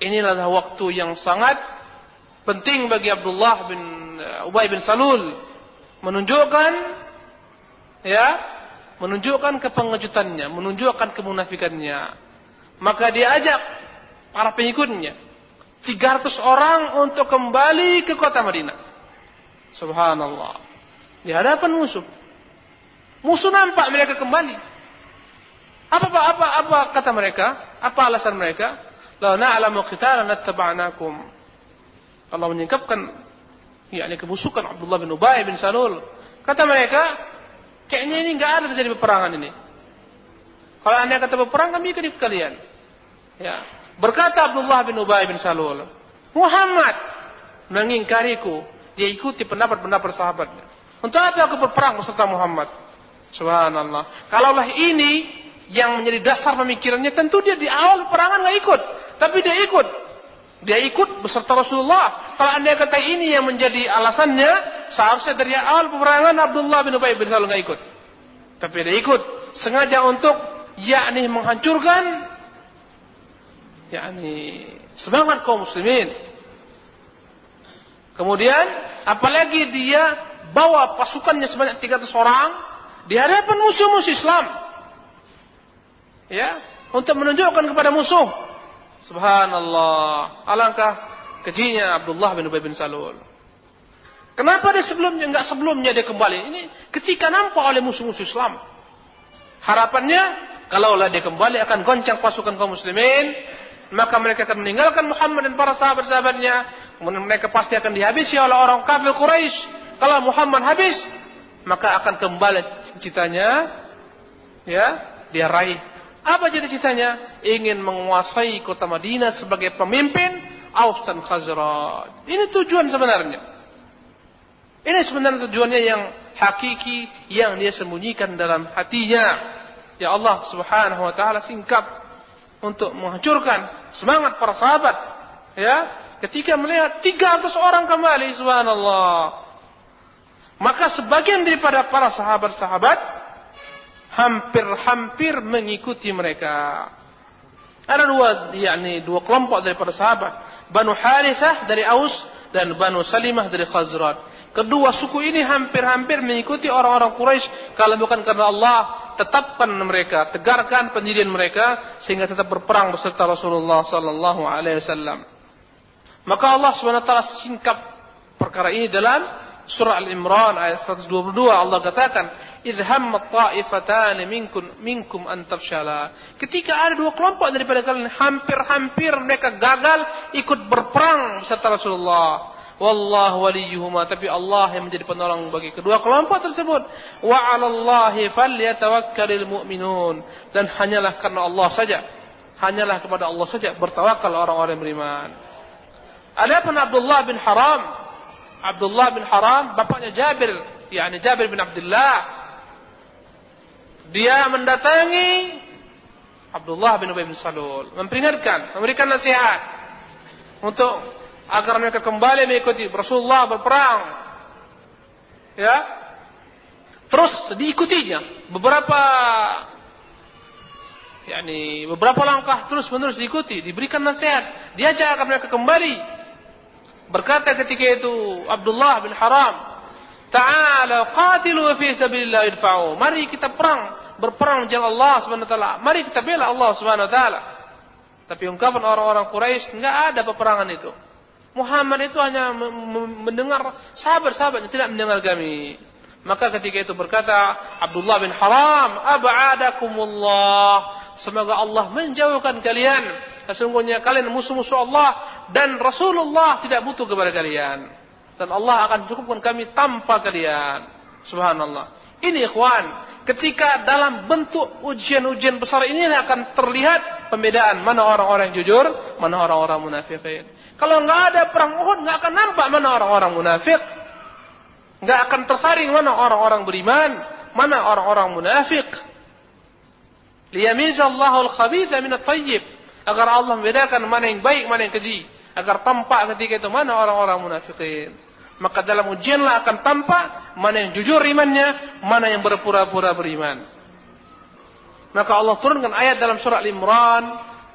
inilah waktu yang sangat penting bagi Abdullah bin uh, Ubay bin Salul menunjukkan ya, menunjukkan kepengejutannya, menunjukkan kemunafikannya. Maka dia ajak para pengikutnya 300 orang untuk kembali ke kota Madinah. Subhanallah. Di hadapan musuh. Musuh nampak mereka kembali. Apa apa apa apa kata mereka? Apa alasan mereka? La na'lamu qitalan nattaba'nakum. Allah menyingkapkan yakni kebusukan Abdullah bin Ubay bin Salul. Kata mereka, kayaknya ini enggak ada terjadi peperangan ini. Kalau anda kata berperang, kami ikut kalian. Ya. Berkata Abdullah bin Ubay bin Salul, Muhammad mengingkariku. Dia ikuti pendapat-pendapat sahabatnya. Untuk apa aku berperang beserta Muhammad? Subhanallah. Kalaulah ini yang menjadi dasar pemikirannya, tentu dia di awal perangan nggak ikut, tapi dia ikut. Dia ikut beserta Rasulullah. Kalau anda kata ini yang menjadi alasannya, seharusnya dari awal peperangan Abdullah bin Ubay bin Salul nggak ikut. Tapi dia ikut sengaja untuk yakni menghancurkan yakni semangat kaum muslimin. Kemudian apalagi dia bawa pasukannya sebanyak 300 orang di hadapan musuh-musuh Islam. Ya, untuk menunjukkan kepada musuh. Subhanallah, alangkah kejinya Abdullah bin Ubay bin Salul. Kenapa dia sebelumnya enggak sebelumnya dia kembali? Ini ketika nampak oleh musuh-musuh Islam. Harapannya kalaulah dia kembali akan goncang pasukan kaum muslimin maka mereka akan meninggalkan Muhammad dan para sahabat-sahabatnya. Kemudian mereka pasti akan dihabisi oleh orang kafir Quraisy. Kalau Muhammad habis, maka akan kembali cita-citanya, ya, dia raih. Apa cita-citanya? Ingin menguasai kota Madinah sebagai pemimpin Aus dan Khazraj. Ini tujuan sebenarnya. Ini sebenarnya tujuannya yang hakiki yang dia sembunyikan dalam hatinya. Ya Allah Subhanahu wa taala singkap untuk menghancurkan semangat para sahabat. Ya, ketika melihat 300 orang kembali, subhanallah. Maka sebagian daripada para sahabat-sahabat hampir-hampir mengikuti mereka. Ada dua, yakni dua kelompok daripada sahabat. Banu Harithah dari Aus dan Banu Salimah dari Khazraj. Kedua suku ini hampir-hampir mengikuti orang-orang Quraisy kalau bukan karena Allah tetapkan mereka, tegarkan pendirian mereka sehingga tetap berperang beserta Rasulullah sallallahu alaihi wasallam. Maka Allah Subhanahu wa taala singkap perkara ini dalam surah Al-Imran ayat 122 Allah katakan, "Idh hammat ta'ifatan minkum minkum an tafshala." Ketika ada dua kelompok daripada kalian hampir-hampir mereka gagal ikut berperang beserta Rasulullah. Wallahu waliyuhuma. Tapi Allah yang menjadi penolong bagi kedua kelompok tersebut. Wa 'alallahi falyatawakkalul mu'minun. Dan hanyalah karena Allah saja. Hanyalah kepada Allah saja bertawakal orang-orang beriman. Adapun Abdullah bin Haram Abdullah bin Haram bapaknya Jabir yakni Jabir bin Abdullah dia mendatangi Abdullah bin Ubay bin Salul memperingatkan memberikan nasihat untuk agar mereka kembali mengikuti Rasulullah berperang. Ya. Terus diikutinya beberapa yakni beberapa langkah terus menerus diikuti, diberikan nasihat, diajak agar mereka kembali. Berkata ketika itu Abdullah bin Haram, "Ta'ala qatilu fi sabilillah idfa'u." Mari kita perang, berperang jalan Allah Subhanahu wa taala. Mari kita bela Allah Subhanahu wa taala. Tapi ungkapan orang-orang Quraisy enggak ada peperangan itu. Muhammad itu hanya mendengar sahabat-sahabatnya tidak mendengar kami. Maka ketika itu berkata Abdullah bin Haram, "Ab'adakumullah." Semoga Allah menjauhkan kalian. Sesungguhnya kalian musuh-musuh Allah dan Rasulullah tidak butuh kepada kalian. Dan Allah akan cukupkan kami tanpa kalian. Subhanallah. Ini ikhwan, ketika dalam bentuk ujian-ujian besar ini akan terlihat pembedaan mana orang-orang jujur, mana orang-orang munafikin. Kalau nggak ada perang Uhud, nggak akan nampak mana orang-orang munafik. Nggak akan tersaring mana orang-orang beriman, mana orang-orang munafik. Liyamizallahu al-khabitha min at-tayyib. Agar Allah membedakan mana yang baik, mana yang keji. Agar tampak ketika itu mana orang-orang munafikin. Maka dalam ujianlah akan tampak mana yang jujur imannya, mana yang berpura-pura beriman. Maka Allah turunkan ayat dalam surah Al-Imran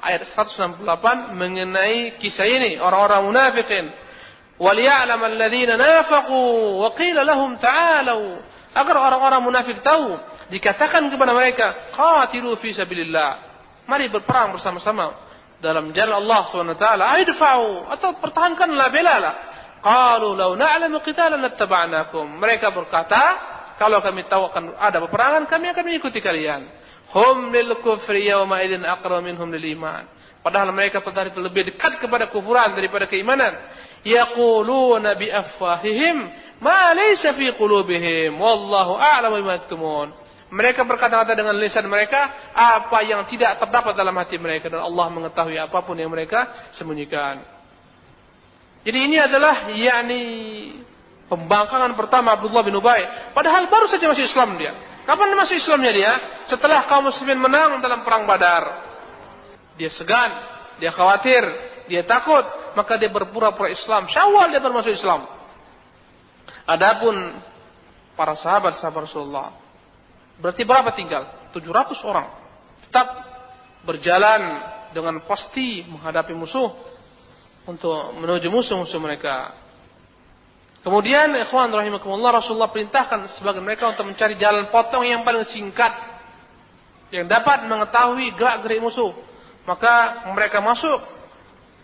ayat 168 mengenai kisah ini orang-orang munafikin. وَلِيَعْلَمَ الَّذِينَ نَافَقُوا وَقِيلَ لَهُمْ تَعَالَوْا Agar orang-orang munafik tahu, dikatakan kepada mereka, "Qatilu fi sabilillah." Mari berperang bersama-sama dalam jalan Allah SWT. Aidfa'u atau pertahankanlah belalah. Qalu law na'lamu qitalan nattaba'nakum. Mereka berkata, kalau kami tahu akan ada peperangan, kami akan mengikuti kalian. Hum lil kufri yawma idzin aqra minhum lil iman. Padahal mereka pada itu lebih dekat kepada kufuran daripada keimanan yaquluna bi afwahihim ma laysa fi qulubihim wallahu a'lamu bima yaktumun mereka berkata-kata dengan lisan mereka apa yang tidak terdapat dalam hati mereka dan Allah mengetahui apa pun yang mereka sembunyikan. Jadi ini adalah yakni pembangkangan pertama Abdullah bin Ubay. Padahal baru saja masuk Islam dia. Kapan masuk Islamnya dia? Setelah kaum muslimin menang dalam perang Badar. Dia segan, dia khawatir, dia takut, maka dia berpura-pura Islam. Syawal dia bermasuk Islam. Adapun para sahabat-sahabat Rasulullah, berarti berapa tinggal? 700 orang. Tetap berjalan dengan pasti menghadapi musuh untuk menuju musuh-musuh mereka. Kemudian ikhwan rahimakumullah Rasulullah perintahkan sebagian mereka untuk mencari jalan potong yang paling singkat yang dapat mengetahui gerak-gerik musuh. Maka mereka masuk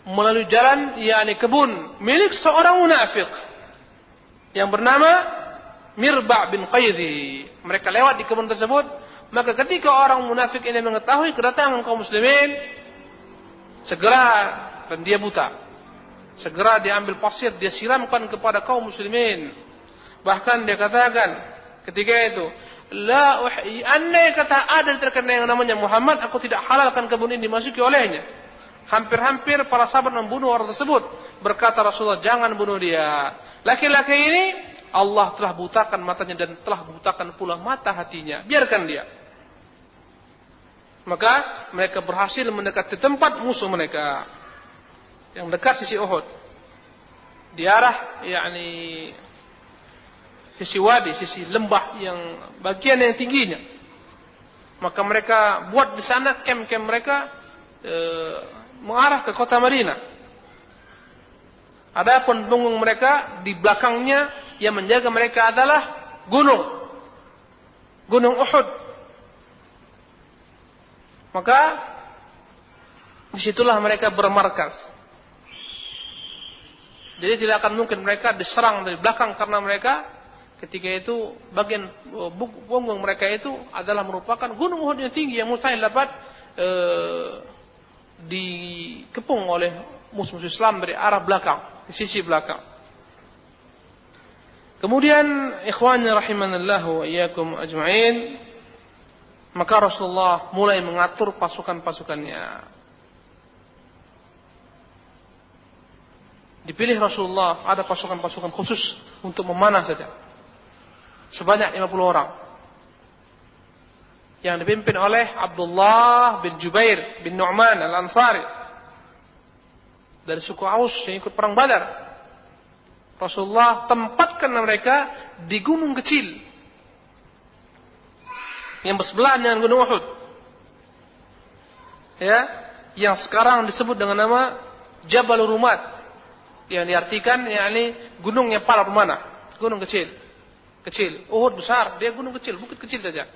melalui jalan yakni kebun milik seorang munafik yang bernama Mirba' bin Qaidi. Mereka lewat di kebun tersebut, maka ketika orang munafik ini mengetahui kedatangan kaum muslimin, segera dan dia buta. Segera dia ambil pasir, dia siramkan kepada kaum muslimin. Bahkan dia katakan ketika itu, La andai kata ada terkena yang namanya Muhammad, aku tidak halalkan kebun ini dimasuki olehnya. Hampir-hampir para sahabat membunuh orang tersebut. Berkata Rasulullah, jangan bunuh dia. Laki-laki ini Allah telah butakan matanya dan telah butakan pula mata hatinya. Biarkan dia. Maka mereka berhasil mendekati tempat musuh mereka. Yang dekat sisi Uhud. Di arah yakni sisi wadi, sisi lembah yang bagian yang tingginya. Maka mereka buat di sana kem-kem mereka eh, mengarah ke kota Madinah. Adapun punggung mereka di belakangnya yang menjaga mereka adalah gunung. Gunung Uhud. Maka di situlah mereka bermarkas. Jadi tidak akan mungkin mereka diserang dari belakang karena mereka ketika itu bagian eh, punggung mereka itu adalah merupakan gunung Uhud yang tinggi yang mustahil dapat eh, dikepung oleh musuh-musuh Islam dari arah belakang, di sisi belakang. Kemudian ikhwannya rahimanallahu wa iyyakum ajma'in maka Rasulullah mulai mengatur pasukan-pasukannya. Dipilih Rasulullah ada pasukan-pasukan khusus untuk memanah saja. Sebanyak 50 orang yang dipimpin oleh Abdullah bin Jubair bin Nu'man al-Ansari dari suku Aus yang ikut perang Badar. Rasulullah tempatkan mereka di gunung kecil yang bersebelahan dengan gunung Uhud. Ya, yang sekarang disebut dengan nama Jabal Rumat yang diartikan yakni gunungnya para pemanah, gunung kecil. Kecil, Uhud besar, dia gunung kecil, bukit kecil saja.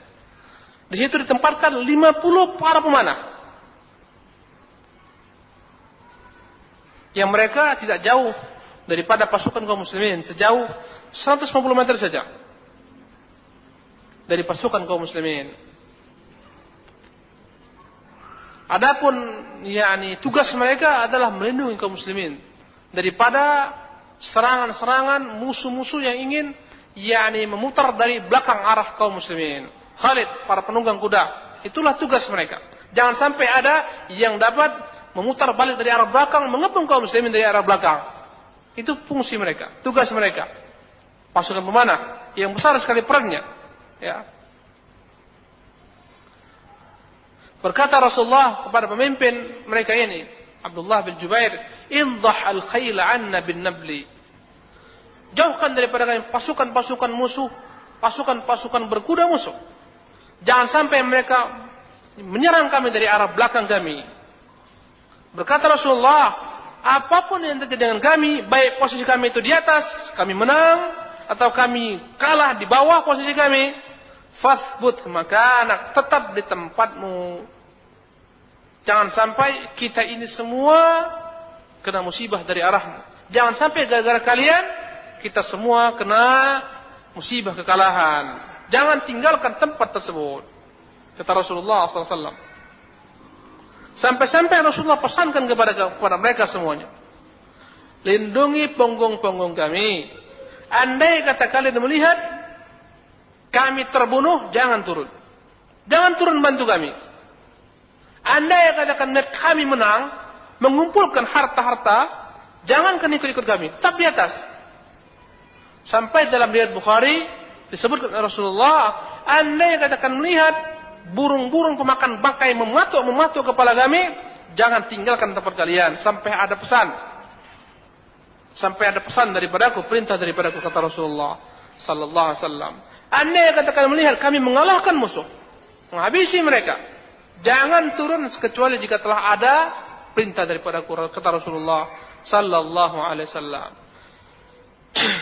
Di situ ditempatkan 50 para pemanah. Yang mereka tidak jauh daripada pasukan kaum muslimin, sejauh 150 meter saja. Dari pasukan kaum muslimin. Adapun yakni tugas mereka adalah melindungi kaum muslimin daripada serangan-serangan musuh-musuh yang ingin yakni memutar dari belakang arah kaum muslimin. Khalid, para penunggang kuda. Itulah tugas mereka. Jangan sampai ada yang dapat memutar balik dari arah belakang, mengepung kaum muslimin dari arah belakang. Itu fungsi mereka, tugas mereka. Pasukan pemanah yang besar sekali perannya. Ya. Berkata Rasulullah kepada pemimpin mereka ini, Abdullah bin Jubair, "Indah al-khayla anna bin nabli." Jauhkan daripada kami pasukan-pasukan musuh, pasukan-pasukan berkuda musuh. Jangan sampai mereka menyerang kami dari arah belakang kami. Berkata Rasulullah, apa pun yang terjadi dengan kami, baik posisi kami itu di atas, kami menang, atau kami kalah di bawah posisi kami, fasbut maka anak tetap di tempatmu. Jangan sampai kita ini semua kena musibah dari arahmu. Jangan sampai gara-gara kalian kita semua kena musibah kekalahan. Jangan tinggalkan tempat tersebut. Kata Rasulullah SAW. Sampai-sampai Rasulullah pesankan kepada kepada mereka semuanya. Lindungi punggung-punggung kami. Andai kata kalian melihat kami terbunuh, jangan turun. Jangan turun bantu kami. Anda yang katakan kami menang, mengumpulkan harta-harta, jangan kan ikut-ikut kami. Tetap di atas. Sampai dalam riwayat Bukhari disebutkan Rasulullah, Anda yang katakan melihat burung-burung pemakan bangkai mematuk-mematuk kepala kami, jangan tinggalkan tempat kalian sampai ada pesan. Sampai ada pesan daripadaku, perintah daripadaku kata Rasulullah sallallahu alaihi wasallam. Yang katakan melihat kami mengalahkan musuh, menghabisi mereka. Jangan turun kecuali jika telah ada perintah daripada kata Rasulullah sallallahu alaihi wasallam.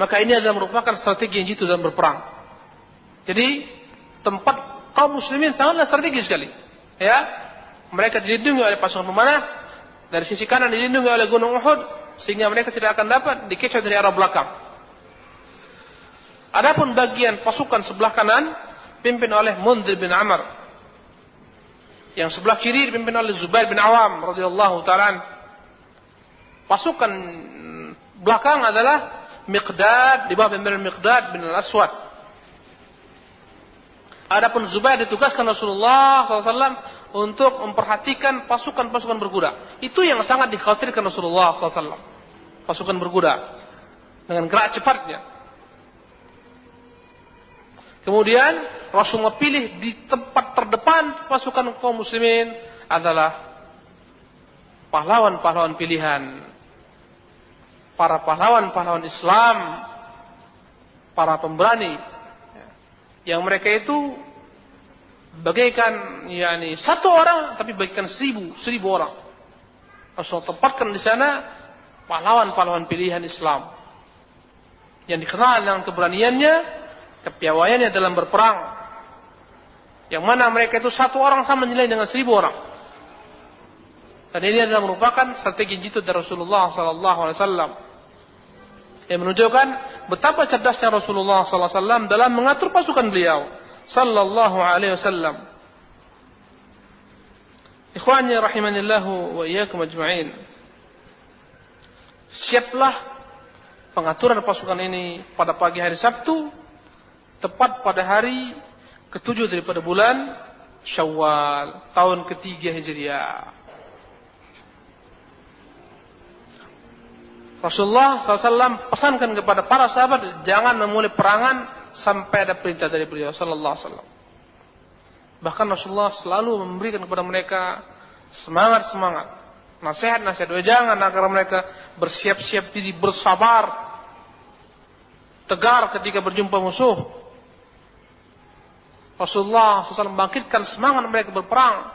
Maka ini adalah merupakan strategi yang jitu dalam berperang. Jadi tempat kaum muslimin sangatlah strategis sekali. Ya, mereka dilindungi oleh pasukan pemanah dari sisi kanan dilindungi oleh gunung Uhud sehingga mereka tidak akan dapat dikecoh dari arah belakang. Adapun bagian pasukan sebelah kanan pimpin oleh Munzir bin Amr. Yang sebelah kiri dipimpin oleh Zubair bin Awam radhiyallahu taala. Pasukan belakang adalah Miqdad di bawah pimpinan Miqdad bin Al-Aswad. Adapun Zubair ditugaskan Rasulullah SAW untuk memperhatikan pasukan-pasukan berkuda. Itu yang sangat dikhawatirkan Rasulullah SAW. Pasukan berkuda. Dengan gerak cepatnya. Kemudian Rasulullah pilih di tempat terdepan pasukan kaum muslimin adalah pahlawan-pahlawan pilihan. Para pahlawan-pahlawan Islam, para pemberani yang mereka itu bagaikan yakni satu orang tapi bagaikan seribu seribu orang. Rasul tempatkan di sana pahlawan-pahlawan pilihan Islam yang dikenal dengan keberaniannya kepiawaiannya dalam berperang. Yang mana mereka itu satu orang sama nilai dengan seribu orang. Dan ini adalah merupakan strategi jitu dari Rasulullah Sallallahu Alaihi Wasallam yang menunjukkan betapa cerdasnya Rasulullah Sallallahu Alaihi Wasallam dalam mengatur pasukan beliau Sallallahu Alaihi Wasallam. Ikhwani rahimanillahu wa iyyakum ajma'in. Siaplah pengaturan pasukan ini pada pagi hari Sabtu tepat pada hari ketujuh daripada bulan Syawal tahun ketiga Hijriah. Rasulullah SAW pesankan kepada para sahabat jangan memulai perangan sampai ada perintah dari beliau Sallallahu Alaihi. Bahkan Rasulullah selalu memberikan kepada mereka semangat semangat, nasihat nasihat. Jangan agar mereka bersiap-siap diri bersabar, tegar ketika berjumpa musuh. Rasulullah SAW membangkitkan semangat mereka berperang,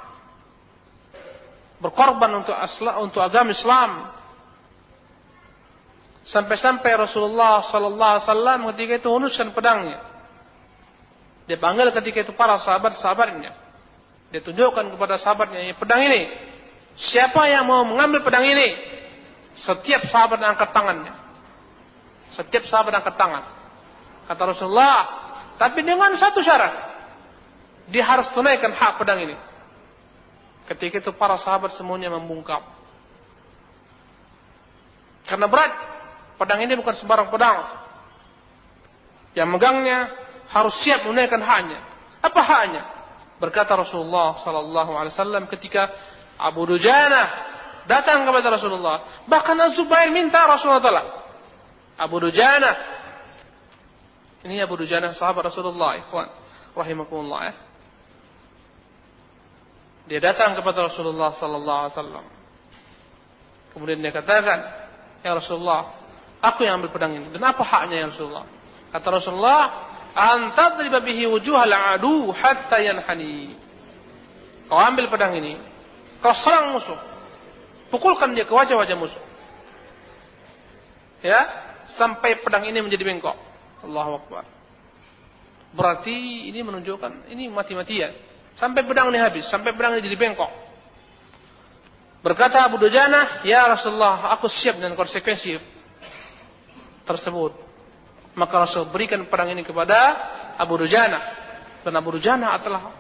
berkorban untuk asla, untuk agama Islam. Sampai-sampai Rasulullah Sallallahu Alaihi Wasallam ketika itu hunuskan pedangnya. Dia panggil ketika itu para sahabat-sahabatnya. Dia tunjukkan kepada sahabatnya pedang ini. Siapa yang mau mengambil pedang ini? Setiap sahabat angkat tangannya. Setiap sahabat angkat tangan. Kata Rasulullah, tapi dengan satu syarat. Dia harus tunaikan hak pedang ini. Ketika itu para sahabat semuanya membungkam. Karena berat. Pedang ini bukan sembarang pedang. Yang megangnya harus siap menunaikan haknya. Apa haknya? Berkata Rasulullah sallallahu alaihi wasallam ketika Abu Dujana datang kepada Rasulullah. Bahkan Az-Zubair minta Rasulullah taala. Abu Dujana ini Abu Dujana sahabat Rasulullah, ikhwan rahimakumullah ya. Dia datang kepada Rasulullah sallallahu alaihi wasallam. Kemudian dia katakan, "Ya Rasulullah, aku yang ambil pedang ini. Dan apa haknya ya Rasulullah?" Kata Rasulullah, "Antadriba bihi wujuhal adu hatta yanhani." Kau ambil pedang ini, kau serang musuh. Pukulkan dia ke wajah-wajah musuh. Ya, sampai pedang ini menjadi bengkok. Allahu Akbar. Berarti ini menunjukkan ini mati-matian. Sampai pedang ini habis, sampai pedang ini jadi bengkok. Berkata Abu Dujana, "Ya Rasulullah, aku siap dengan konsekuensi tersebut." Maka Rasul berikan pedang ini kepada Abu Dujana. Dan Abu Dujana adalah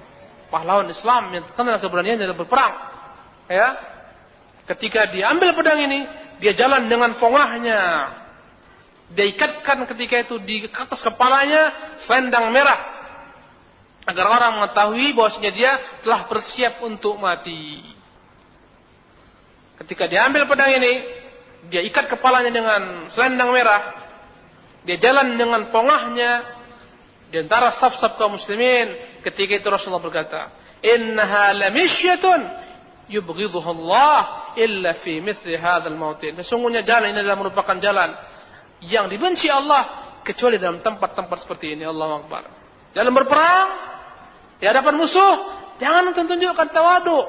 pahlawan Islam yang terkenal keberanian dalam berperang. Ya. Ketika diambil pedang ini, dia jalan dengan pongahnya. Dia ikatkan ketika itu di atas kepalanya selendang merah. Agar orang mengetahui bahwasanya dia telah bersiap untuk mati. Ketika diambil pedang ini, dia ikat kepalanya dengan selendang merah. Dia jalan dengan pongahnya di antara saf-saf kaum muslimin. Ketika itu Rasulullah berkata, "Innaha lamishyatun yubghidhuha Allah illa fi mithli hadzal mautin." Sesungguhnya jalan ini adalah merupakan jalan yang dibenci Allah kecuali dalam tempat-tempat seperti ini. Allah Akbar. Dalam berperang di hadapan musuh, jangan tunjukkan tawadu.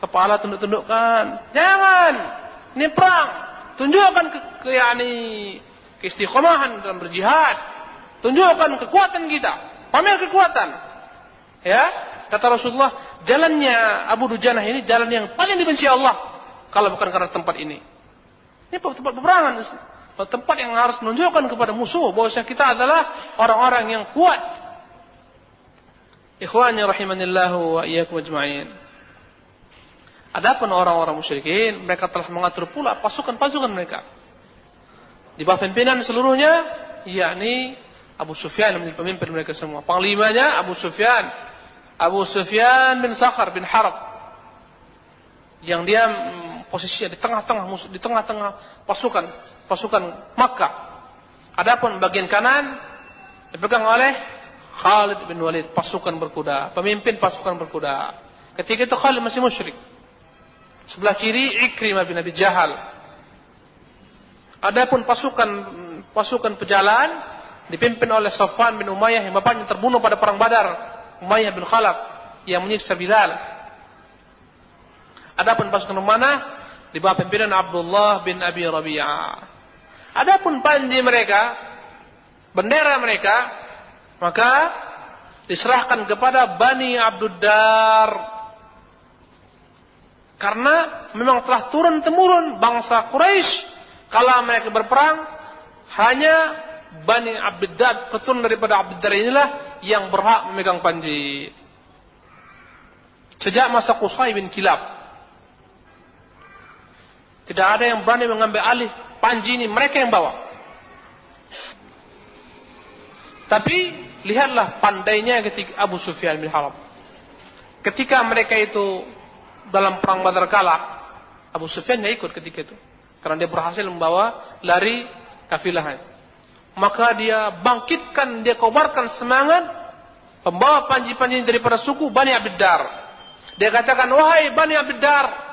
Kepala tunduk-tundukkan. Jangan. Ini perang. Tunjukkan ke, ke yani keistiqomahan dalam berjihad. Tunjukkan kekuatan kita. Pamer kekuatan. Ya, kata Rasulullah, jalannya Abu Dujanah ini jalan yang paling dibenci Allah kalau bukan karena tempat ini. Ini tempat peperangan. Tempat yang harus menunjukkan kepada musuh bahwa kita adalah orang-orang yang kuat. Ikhwani rahimanillahu wa iyyakum ajma'in. Adapun orang-orang musyrikin, mereka telah mengatur pula pasukan-pasukan mereka. Di bawah pimpinan seluruhnya, yakni Abu Sufyan yang menjadi pemimpin mereka semua. Panglimanya Abu Sufyan. Abu Sufyan bin Sakhar bin Harb. Yang dia posisinya di tengah-tengah di tengah-tengah pasukan pasukan Makkah. Adapun bagian kanan dipegang oleh Khalid bin Walid, pasukan berkuda, pemimpin pasukan berkuda. Ketika itu Khalid masih musyrik. Sebelah kiri Ikrimah bin Abi Jahal. Adapun pasukan pasukan pejalan dipimpin oleh Safwan bin Umayyah yang bapaknya terbunuh pada perang Badar, Umayyah bin Khalaf yang menyiksa Bilal. Adapun pasukan mana? di bawah pimpinan Abdullah bin Abi Rabi'ah. Adapun panji mereka, bendera mereka, maka diserahkan kepada Bani Abduddar. Karena memang telah turun temurun bangsa Quraisy kalau mereka berperang hanya Bani Abduddar keturunan daripada Abduddar inilah yang berhak memegang panji. Sejak masa Qusay bin Kilab tidak ada yang berani mengambil alih panji ini, mereka yang bawa. Tapi lihatlah pandainya ketika Abu Sufyan bin Harb. Ketika mereka itu dalam perang Badar kalah, Abu Sufyan tidak ikut ketika itu. Karena dia berhasil membawa lari kafilah. Maka dia bangkitkan, dia kobarkan semangat pembawa panji-panji daripada suku Bani Abiddar. Dia katakan, wahai Bani Abiddar,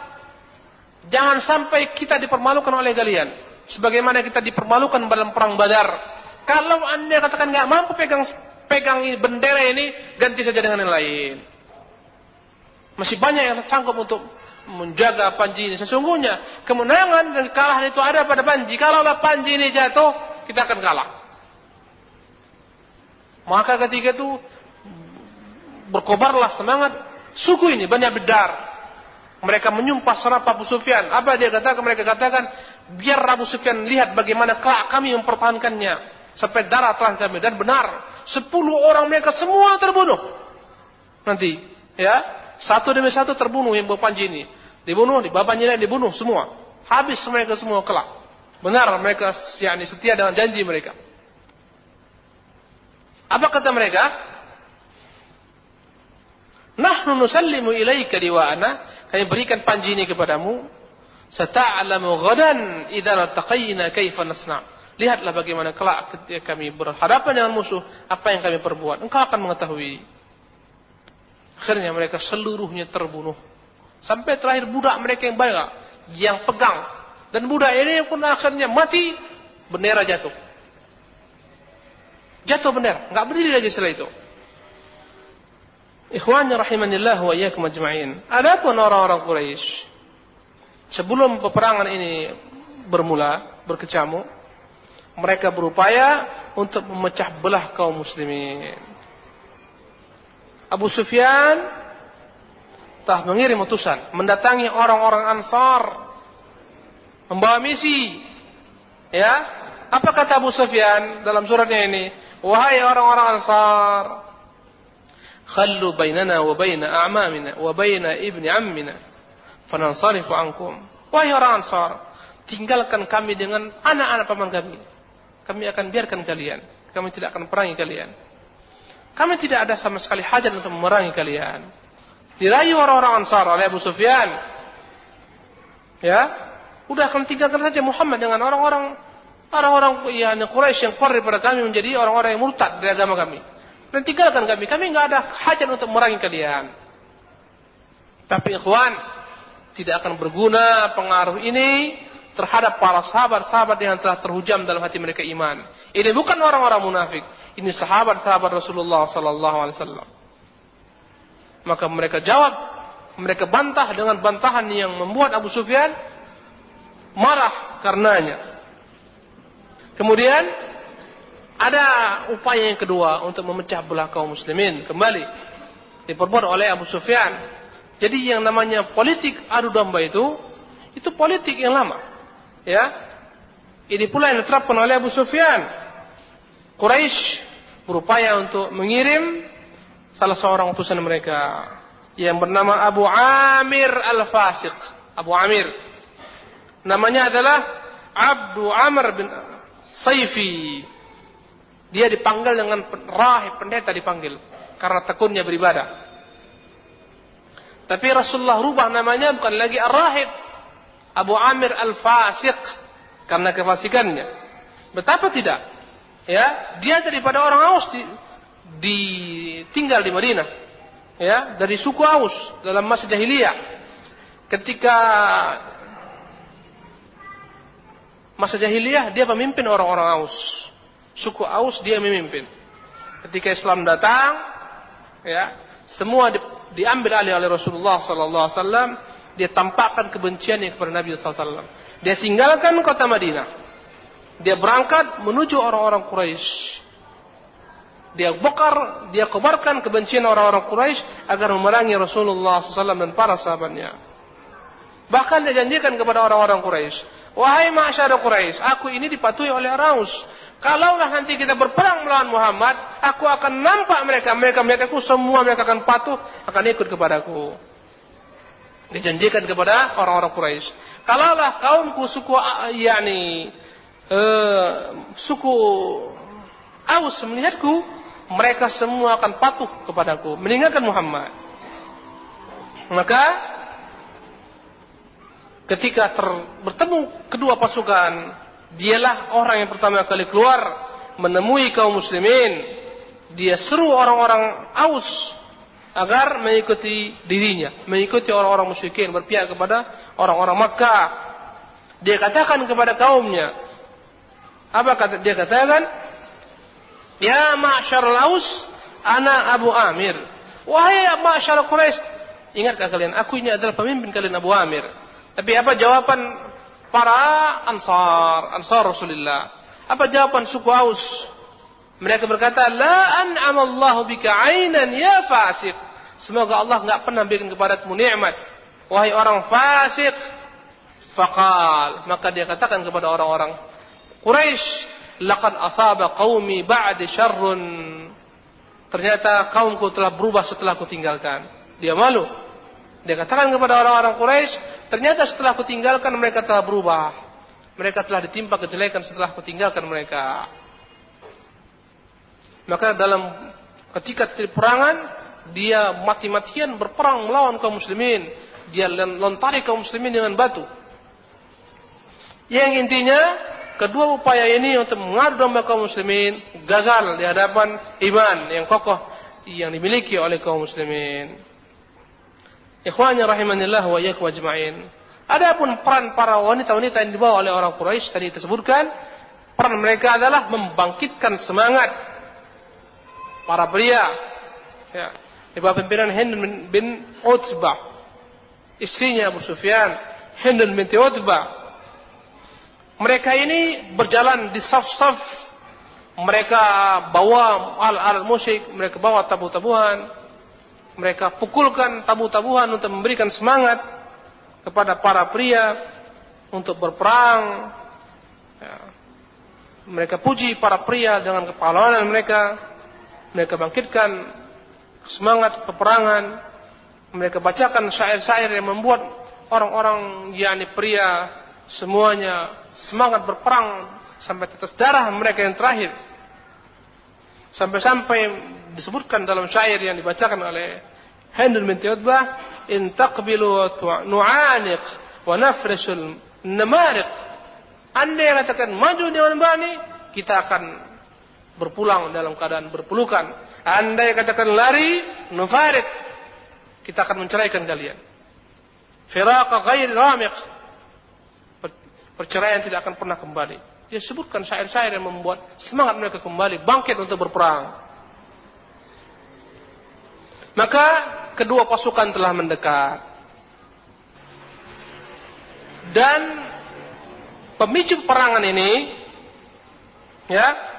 Jangan sampai kita dipermalukan oleh kalian. Sebagaimana kita dipermalukan dalam perang badar. Kalau anda katakan nggak mampu pegang pegang bendera ini, ganti saja dengan yang lain. Masih banyak yang sanggup untuk menjaga panji ini. Sesungguhnya kemenangan dan kekalahan itu ada pada panji. Kalaulah panji ini jatuh, kita akan kalah. Maka ketika itu berkobarlah semangat suku ini banyak bedar mereka menyumpah serap Abu Sufyan. Apa dia katakan? Mereka katakan, biar Abu Sufyan lihat bagaimana kelak kami mempertahankannya. Sampai darah telah kami. Dan benar, sepuluh orang mereka semua terbunuh. Nanti, ya, satu demi satu terbunuh yang panji ini. Dibunuh, di bapaknya dibunuh semua. Habis mereka semua kelak. Benar mereka yakni setia dengan janji mereka. Apa kata mereka? Nahnu nusallimu ilaika liwa'ana kami berikan panji ini kepadamu. Sata'lamu ghadan idza lataqayna kaifa nasna. Lihatlah bagaimana kelak ketika kami berhadapan dengan musuh, apa yang kami perbuat. Engkau akan mengetahui. Akhirnya mereka seluruhnya terbunuh. Sampai terakhir budak mereka yang banyak, yang pegang. Dan budak ini pun akhirnya mati, bendera jatuh. Jatuh bendera, nggak berdiri lagi setelah itu. Ikhwannya rahimanillah wa iyyakum ajma'in. Adapun orang-orang Quraisy sebelum peperangan ini bermula, berkecamuk, mereka berupaya untuk memecah belah kaum muslimin. Abu Sufyan telah mengirim utusan mendatangi orang-orang Ansar membawa misi. Ya, apa kata Abu Sufyan dalam suratnya ini? Wahai orang-orang Ansar, khallu bainana wa baina a'mamina wa baina ibni ammina fanansarifu ankum. Wahai orang Ansar, tinggalkan kami dengan anak-anak paman kami kami akan biarkan kalian. Kami tidak akan perangi kalian. Kami tidak ada sama sekali hajat untuk memerangi kalian. Dirayu orang-orang Ansar oleh Abu Sufyan. Ya. Udah kami tinggalkan saja Muhammad dengan orang-orang orang-orang ya Quraisy yang keluar daripada kami menjadi orang-orang yang murtad dari agama kami. Dan tinggalkan kami. Kami nggak ada hajat untuk merangi kalian. Tapi ikhwan, tidak akan berguna pengaruh ini terhadap para sahabat-sahabat yang telah terhujam dalam hati mereka iman. Ini bukan orang-orang munafik. Ini sahabat-sahabat Rasulullah sallallahu. Maka mereka jawab, mereka bantah dengan bantahan yang membuat Abu Sufyan marah karenanya. Kemudian ada upaya yang kedua untuk memecah belah kaum muslimin kembali diperbuat oleh Abu Sufyan. Jadi yang namanya politik adu domba itu itu politik yang lama. Ya. Ini pula yang diterapkan oleh Abu Sufyan. Quraisy berupaya untuk mengirim salah seorang utusan mereka yang bernama Abu Amir Al-Fasiq. Abu Amir. Namanya adalah Abdu Amr bin Saifi. Dia dipanggil dengan rahib pendeta dipanggil karena tekunnya beribadah. Tapi Rasulullah rubah namanya bukan lagi Ar-Rahib. Abu Amir Al-Fasiq karena kefasikannya. Betapa tidak? Ya, dia daripada orang Aus di, di tinggal di Madinah. Ya, dari suku Aus dalam masa jahiliyah. Ketika masa jahiliyah dia pemimpin orang-orang Aus suku Aus dia memimpin. Ketika Islam datang, ya, semua di, diambil alih oleh Rasulullah sallallahu alaihi wasallam, dia tampakkan kebenciannya kepada Nabi wasallam. Dia tinggalkan kota Madinah. Dia berangkat menuju orang-orang Quraisy. Dia bokar, dia kobarkan kebencian orang-orang Quraisy agar memerangi Rasulullah SAW dan para sahabatnya. Bahkan dia janjikan kepada orang-orang Quraisy, wahai masyarakat Quraisy, aku ini dipatuhi oleh Araus. Kalaulah nanti kita berperang melawan Muhammad, aku akan nampak mereka, mereka mereka ku semua mereka akan patuh, akan ikut kepadaku. Dijanjikan kepada orang-orang Quraisy. Kalaulah kaumku suku yakni uh, suku Aus melihatku, mereka semua akan patuh kepadaku, meninggalkan Muhammad. Maka ketika ter, bertemu kedua pasukan Dialah orang yang pertama kali keluar menemui kaum muslimin. Dia seru orang-orang Aus agar mengikuti dirinya, mengikuti orang-orang musyrikin, berpihak kepada orang-orang Makkah. Dia katakan kepada kaumnya, apa kata dia katakan? Ya ma'syar Aus, ana Abu Amir. Wahai ma'syar Quraisy, ingatkah kalian aku ini adalah pemimpin kalian Abu Amir. Tapi apa jawaban para ansar, ansar Rasulullah. Apa jawaban suku Aus? Mereka berkata, La an'amallahu bika ainan ya fasik. Semoga Allah enggak pernah berikan kepadamu nikmat. Wahai orang fasik. Faqal. Maka dia katakan kepada orang-orang Quraisy, Laqad asaba qaumi ba'di syarrun. Ternyata kaumku telah berubah setelah aku tinggalkan. Dia malu. Dia katakan kepada orang-orang Quraisy, Ternyata setelah aku tinggalkan mereka telah berubah. Mereka telah ditimpa kejelekan setelah aku tinggalkan mereka. Maka dalam ketika perangan, dia mati-matian berperang melawan kaum muslimin. Dia lontari kaum muslimin dengan batu. Yang intinya kedua upaya ini untuk mengadu domba kaum muslimin gagal di hadapan iman yang kokoh yang dimiliki oleh kaum muslimin. Ikhwanya rahimanillah wa iyyakum ajma'in. Adapun peran para wanita-wanita yang dibawa oleh orang Quraisy tadi disebutkan, peran mereka adalah membangkitkan semangat para pria. Ya, di bawah pimpinan Hind bin Utbah, istrinya Abu Sufyan, Hind binti Utbah. Mereka ini berjalan di saf-saf. Mereka bawa al-al musik, mereka bawa tabu-tabuhan, mereka pukulkan tabu-tabuhan untuk memberikan semangat kepada para pria untuk berperang. Ya. Mereka puji para pria dengan kepahlawanan mereka. Mereka bangkitkan semangat peperangan. Mereka bacakan syair-syair yang membuat orang-orang yakni pria semuanya semangat berperang sampai tetes darah mereka yang terakhir. Sampai-sampai disebutkan dalam syair yang dibacakan oleh Hendul binti Utbah, "In taqbilu nu'aniq wa nafrishul namariq." Anda yang katakan maju dengan bani, kita akan berpulang dalam keadaan berpelukan. Anda yang katakan lari, nufarik, kita akan menceraikan kalian. Firaqa ghair ramiq. Perceraian tidak akan pernah kembali. Dia sebutkan syair-syair yang membuat semangat mereka kembali, bangkit untuk berperang. Maka kedua pasukan telah mendekat. Dan pemicu perangan ini ya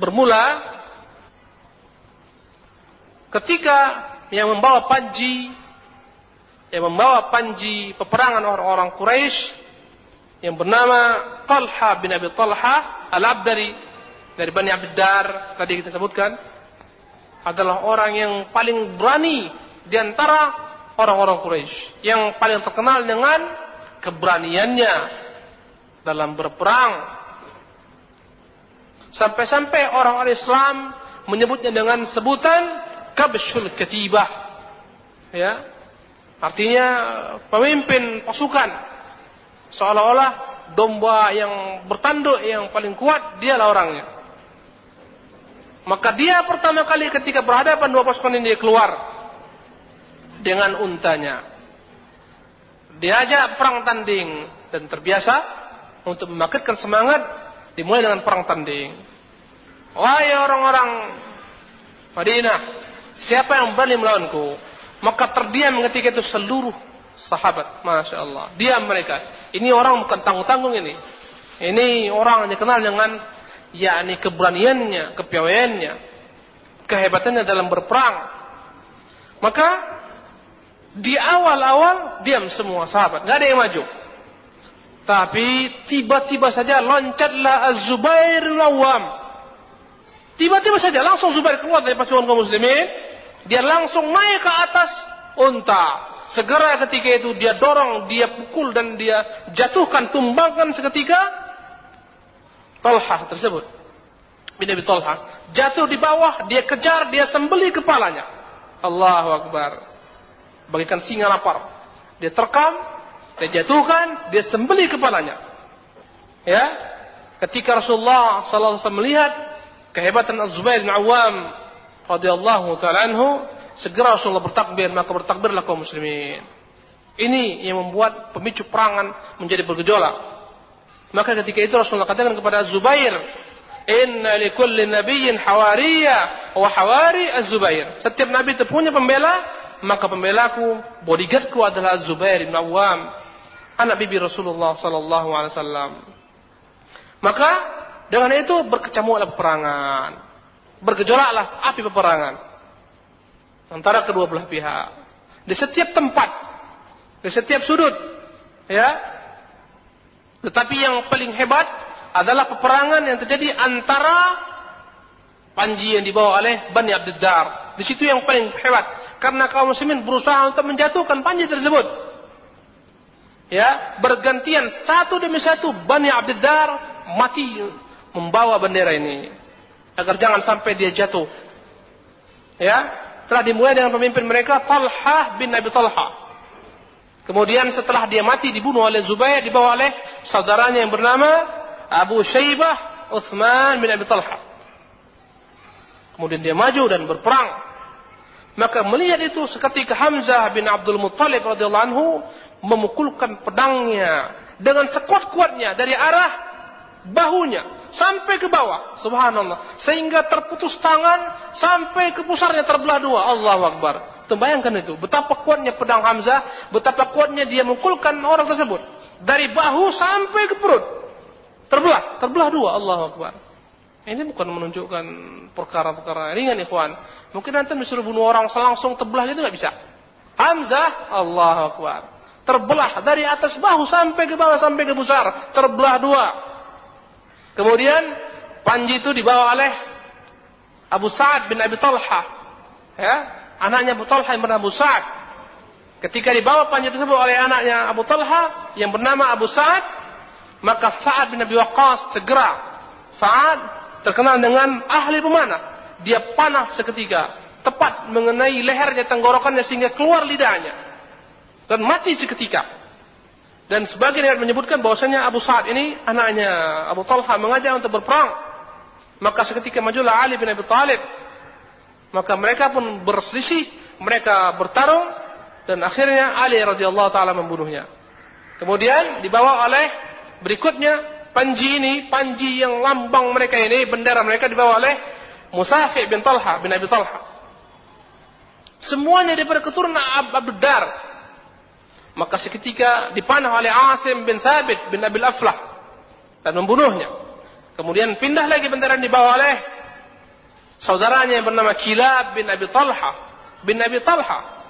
bermula ketika yang membawa panji yang membawa panji peperangan orang-orang Quraisy yang bernama Talha bin Abi Talha Al-Abdari dari Bani Abdar tadi kita sebutkan adalah orang yang paling berani di antara orang-orang Quraisy, yang paling terkenal dengan keberaniannya dalam berperang. Sampai-sampai orang-orang Islam menyebutnya dengan sebutan kabshul ketibah. Ya. Artinya pemimpin pasukan. Seolah-olah domba yang bertanduk yang paling kuat dialah orangnya. Maka dia pertama kali ketika berhadapan dua pasukan ini dia keluar dengan untanya. Diajak perang tanding dan terbiasa untuk membangkitkan semangat dimulai dengan perang tanding. Wahai orang-orang Madinah, siapa yang berani melawanku? Maka terdiam ketika itu seluruh sahabat, masya Allah. Diam mereka. Ini orang bukan tanggung-tanggung ini. Ini orang yang dikenal dengan yakni keberaniannya, kepiawaiannya, kehebatannya dalam berperang. Maka di awal-awal diam semua sahabat, nggak ada yang maju. Tapi tiba-tiba saja loncatlah Az-Zubair Lawam. Tiba-tiba saja langsung Zubair keluar dari pasukan kaum muslimin, dia langsung naik ke atas unta. Segera ketika itu dia dorong, dia pukul dan dia jatuhkan, tumbangkan seketika Talha tersebut. Bin Abi Talha. Jatuh di bawah dia kejar dia sembeli kepalanya. Allahu Akbar. Bagikan singa lapar. Dia terkam dia jatuhkan dia sembeli kepalanya. Ya? Ketika Rasulullah sallallahu alaihi wasallam melihat kehebatan Az-Zubair bin Awam radhiyallahu taala anhu segera Rasulullah bertakbir maka bertakbirlah kaum muslimin. Ini yang membuat pemicu perangan menjadi bergejolak. Maka ketika itu Rasulullah katakan kepada Zubair, Inna li kulli nabiyyin hawariya wa hawari Az-Zubair. Setiap nabi itu punya pembela, maka pembelaku, bodyguardku adalah Zubair bin Awam, anak bibi Rasulullah sallallahu alaihi wasallam. Maka dengan itu berkecamuklah peperangan. Bergejolaklah api peperangan antara kedua belah pihak. Di setiap tempat, di setiap sudut, ya, tetapi yang paling hebat adalah peperangan yang terjadi antara panji yang dibawa oleh Bani Abdiddar. Di situ yang paling hebat. Karena kaum muslimin berusaha untuk menjatuhkan panji tersebut. Ya, bergantian satu demi satu Bani Abdiddar mati membawa bendera ini. Agar jangan sampai dia jatuh. Ya, telah dimulai dengan pemimpin mereka Talha bin Abi Talha. Kemudian setelah dia mati dibunuh oleh Zubair dibawa oleh saudaranya yang bernama Abu Syaibah Uthman bin Abi Talha. Kemudian dia maju dan berperang. Maka melihat itu seketika Hamzah bin Abdul Muttalib radhiyallahu anhu memukulkan pedangnya dengan sekuat-kuatnya dari arah bahunya sampai ke bawah. Subhanallah. Sehingga terputus tangan sampai ke pusarnya terbelah dua. Allahu Akbar. Bayangkan itu. Betapa kuatnya pedang Hamzah. Betapa kuatnya dia memukulkan orang tersebut. Dari bahu sampai ke perut. Terbelah. Terbelah dua. Allahu Akbar. Ini bukan menunjukkan perkara-perkara ringan ikhwan. Mungkin nanti disuruh bunuh orang selangsung terbelah itu nggak bisa. Hamzah. Allahu Akbar. Terbelah dari atas bahu sampai ke bawah sampai ke pusar. Terbelah dua. Kemudian panji itu dibawa oleh Abu Sa'ad bin Abi Talha. Ya, anaknya Abu Talha yang bernama Abu Sa'ad. Ketika dibawa panji tersebut oleh anaknya Abu Talha yang bernama Abu Sa'ad, maka Sa'ad bin Abi Waqqas segera Sa'ad terkenal dengan ahli pemanah. Dia panah seketika, tepat mengenai lehernya, tenggorokannya sehingga keluar lidahnya. Dan mati seketika. Dan sebagian yang menyebutkan bahwasanya Abu Sa'ad ini anaknya Abu Talha mengajak untuk berperang. Maka seketika majulah Ali bin Abi Thalib. Maka mereka pun berselisih, mereka bertarung dan akhirnya Ali radhiyallahu taala membunuhnya. Kemudian dibawa oleh berikutnya panji ini, panji yang lambang mereka ini, bendera mereka dibawa oleh Musafi bin Talha bin Abi Talha. Semuanya daripada keturunan Abdul Dar maka seketika dipanah oleh Asim bin Thabit bin Abil Aflah dan membunuhnya. Kemudian pindah lagi bendera dibawa oleh saudaranya yang bernama Kilab bin Abi Talha bin Abi Talha.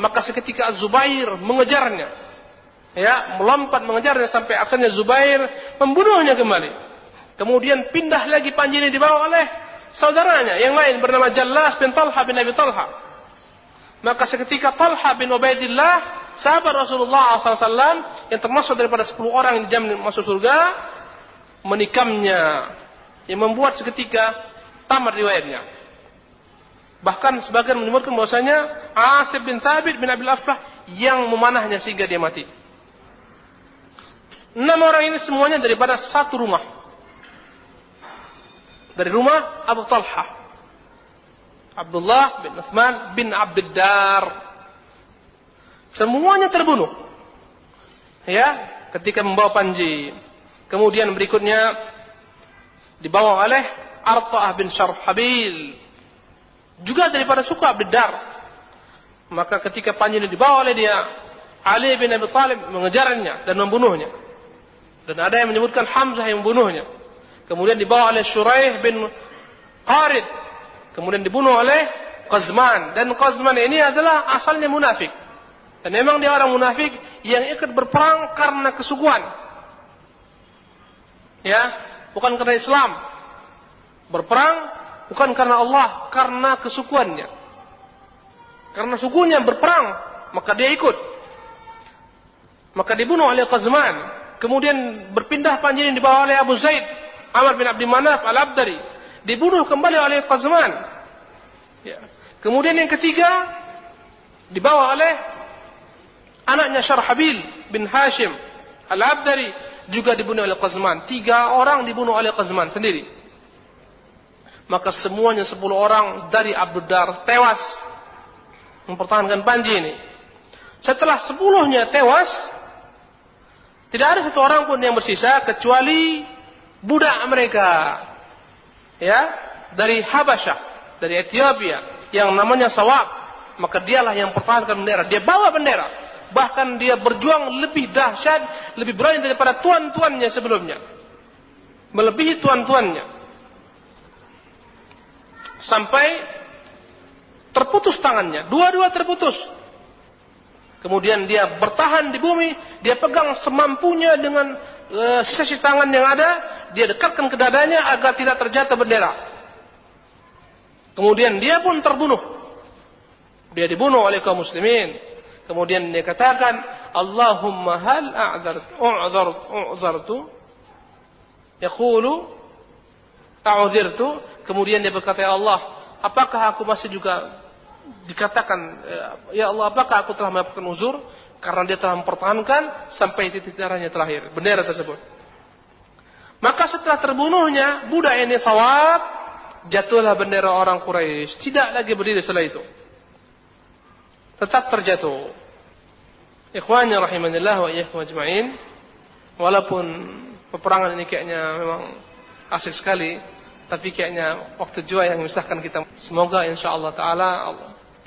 Maka seketika Zubair mengejarnya. Ya, melompat mengejarnya sampai akhirnya Zubair membunuhnya kembali. Kemudian pindah lagi panji ini dibawa oleh saudaranya yang lain bernama Jallas bin Talha bin Abi Talha. Maka seketika Talha bin Ubaidillah sahabat Rasulullah SAW yang termasuk daripada 10 orang yang dijamin masuk surga menikamnya yang membuat seketika tamat riwayatnya. Bahkan sebagian menyebutkan bahwasanya Asib bin Sabit bin Abil Aflah yang memanahnya sehingga dia mati. Enam orang ini semuanya daripada satu rumah. Dari rumah Abu Talha. Abdullah bin Uthman bin Abdiddar Semuanya terbunuh. Ya, ketika membawa panji. Kemudian berikutnya dibawa oleh Arta'ah bin Syarhabil. Juga daripada suku Abdiddar. Maka ketika panji ini dibawa oleh dia, Ali bin Abi Talib mengejarnya dan membunuhnya. Dan ada yang menyebutkan Hamzah yang membunuhnya. Kemudian dibawa oleh Shuraih bin Qarid. Kemudian dibunuh oleh Qazman. Dan Qazman ini adalah asalnya munafik. Dan memang dia orang munafik yang ikut berperang karena kesuguhan. Ya, bukan karena Islam. Berperang bukan karena Allah, karena kesukuannya. Karena sukunya berperang, maka dia ikut. Maka dibunuh oleh Qazman. Kemudian berpindah panjang dibawa oleh Abu Zaid, Amr bin Abdi Manaf al-Abdari. Dibunuh kembali oleh Qazman. Ya. Kemudian yang ketiga dibawa oleh Anaknya Syarhabil bin Hashim Al-Abdari juga dibunuh oleh Qazman. Tiga orang dibunuh oleh Qazman sendiri. Maka semuanya sepuluh orang dari Abdul Dar tewas mempertahankan Panji ini. Setelah sepuluhnya tewas, tidak ada satu orang pun yang bersisa kecuali budak mereka. Ya, dari Habasyah, dari Ethiopia yang namanya Sawab. Maka dialah yang mempertahankan bendera. Dia bawa bendera bahkan dia berjuang lebih dahsyat, lebih berani daripada tuan-tuannya sebelumnya. Melebihi tuan-tuannya. Sampai terputus tangannya, dua-dua terputus. Kemudian dia bertahan di bumi, dia pegang semampunya dengan uh, sisi tangan yang ada, dia dekatkan ke dadanya agar tidak terjatuh bendera. Kemudian dia pun terbunuh. Dia dibunuh oleh kaum muslimin. Kemudian dia katakan, Allahumma hal a'zart, u'zart, u'zartu. Yaqulu, a'uzirtu. Kemudian dia berkata, Ya Allah, apakah aku masih juga dikatakan, Ya Allah, apakah aku telah mendapatkan uzur? Karena dia telah mempertahankan sampai titik darahnya terakhir bendera tersebut. Maka setelah terbunuhnya budak ini sawab, jatuhlah bendera orang Quraisy, tidak lagi berdiri setelah itu. Tetap terjatuh. Ikhwani rahimanillah wa iyyakum ajma'in. Walaupun peperangan ini kayaknya memang asik sekali, tapi kayaknya waktu jua yang memisahkan kita. Semoga insyaallah taala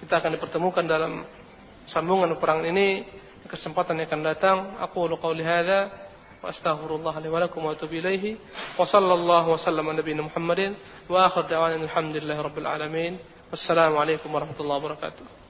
kita akan dipertemukan dalam sambungan peperangan ini kesempatan yang akan datang. Aku qauli hadza wa astaghfirullah li wa lakum wa atubu ilaihi wa sallallahu wa sallama nabiyina Muhammadin wa akhir da'wana alhamdulillahi rabbil alamin. Wassalamu alaikum warahmatullahi wabarakatuh.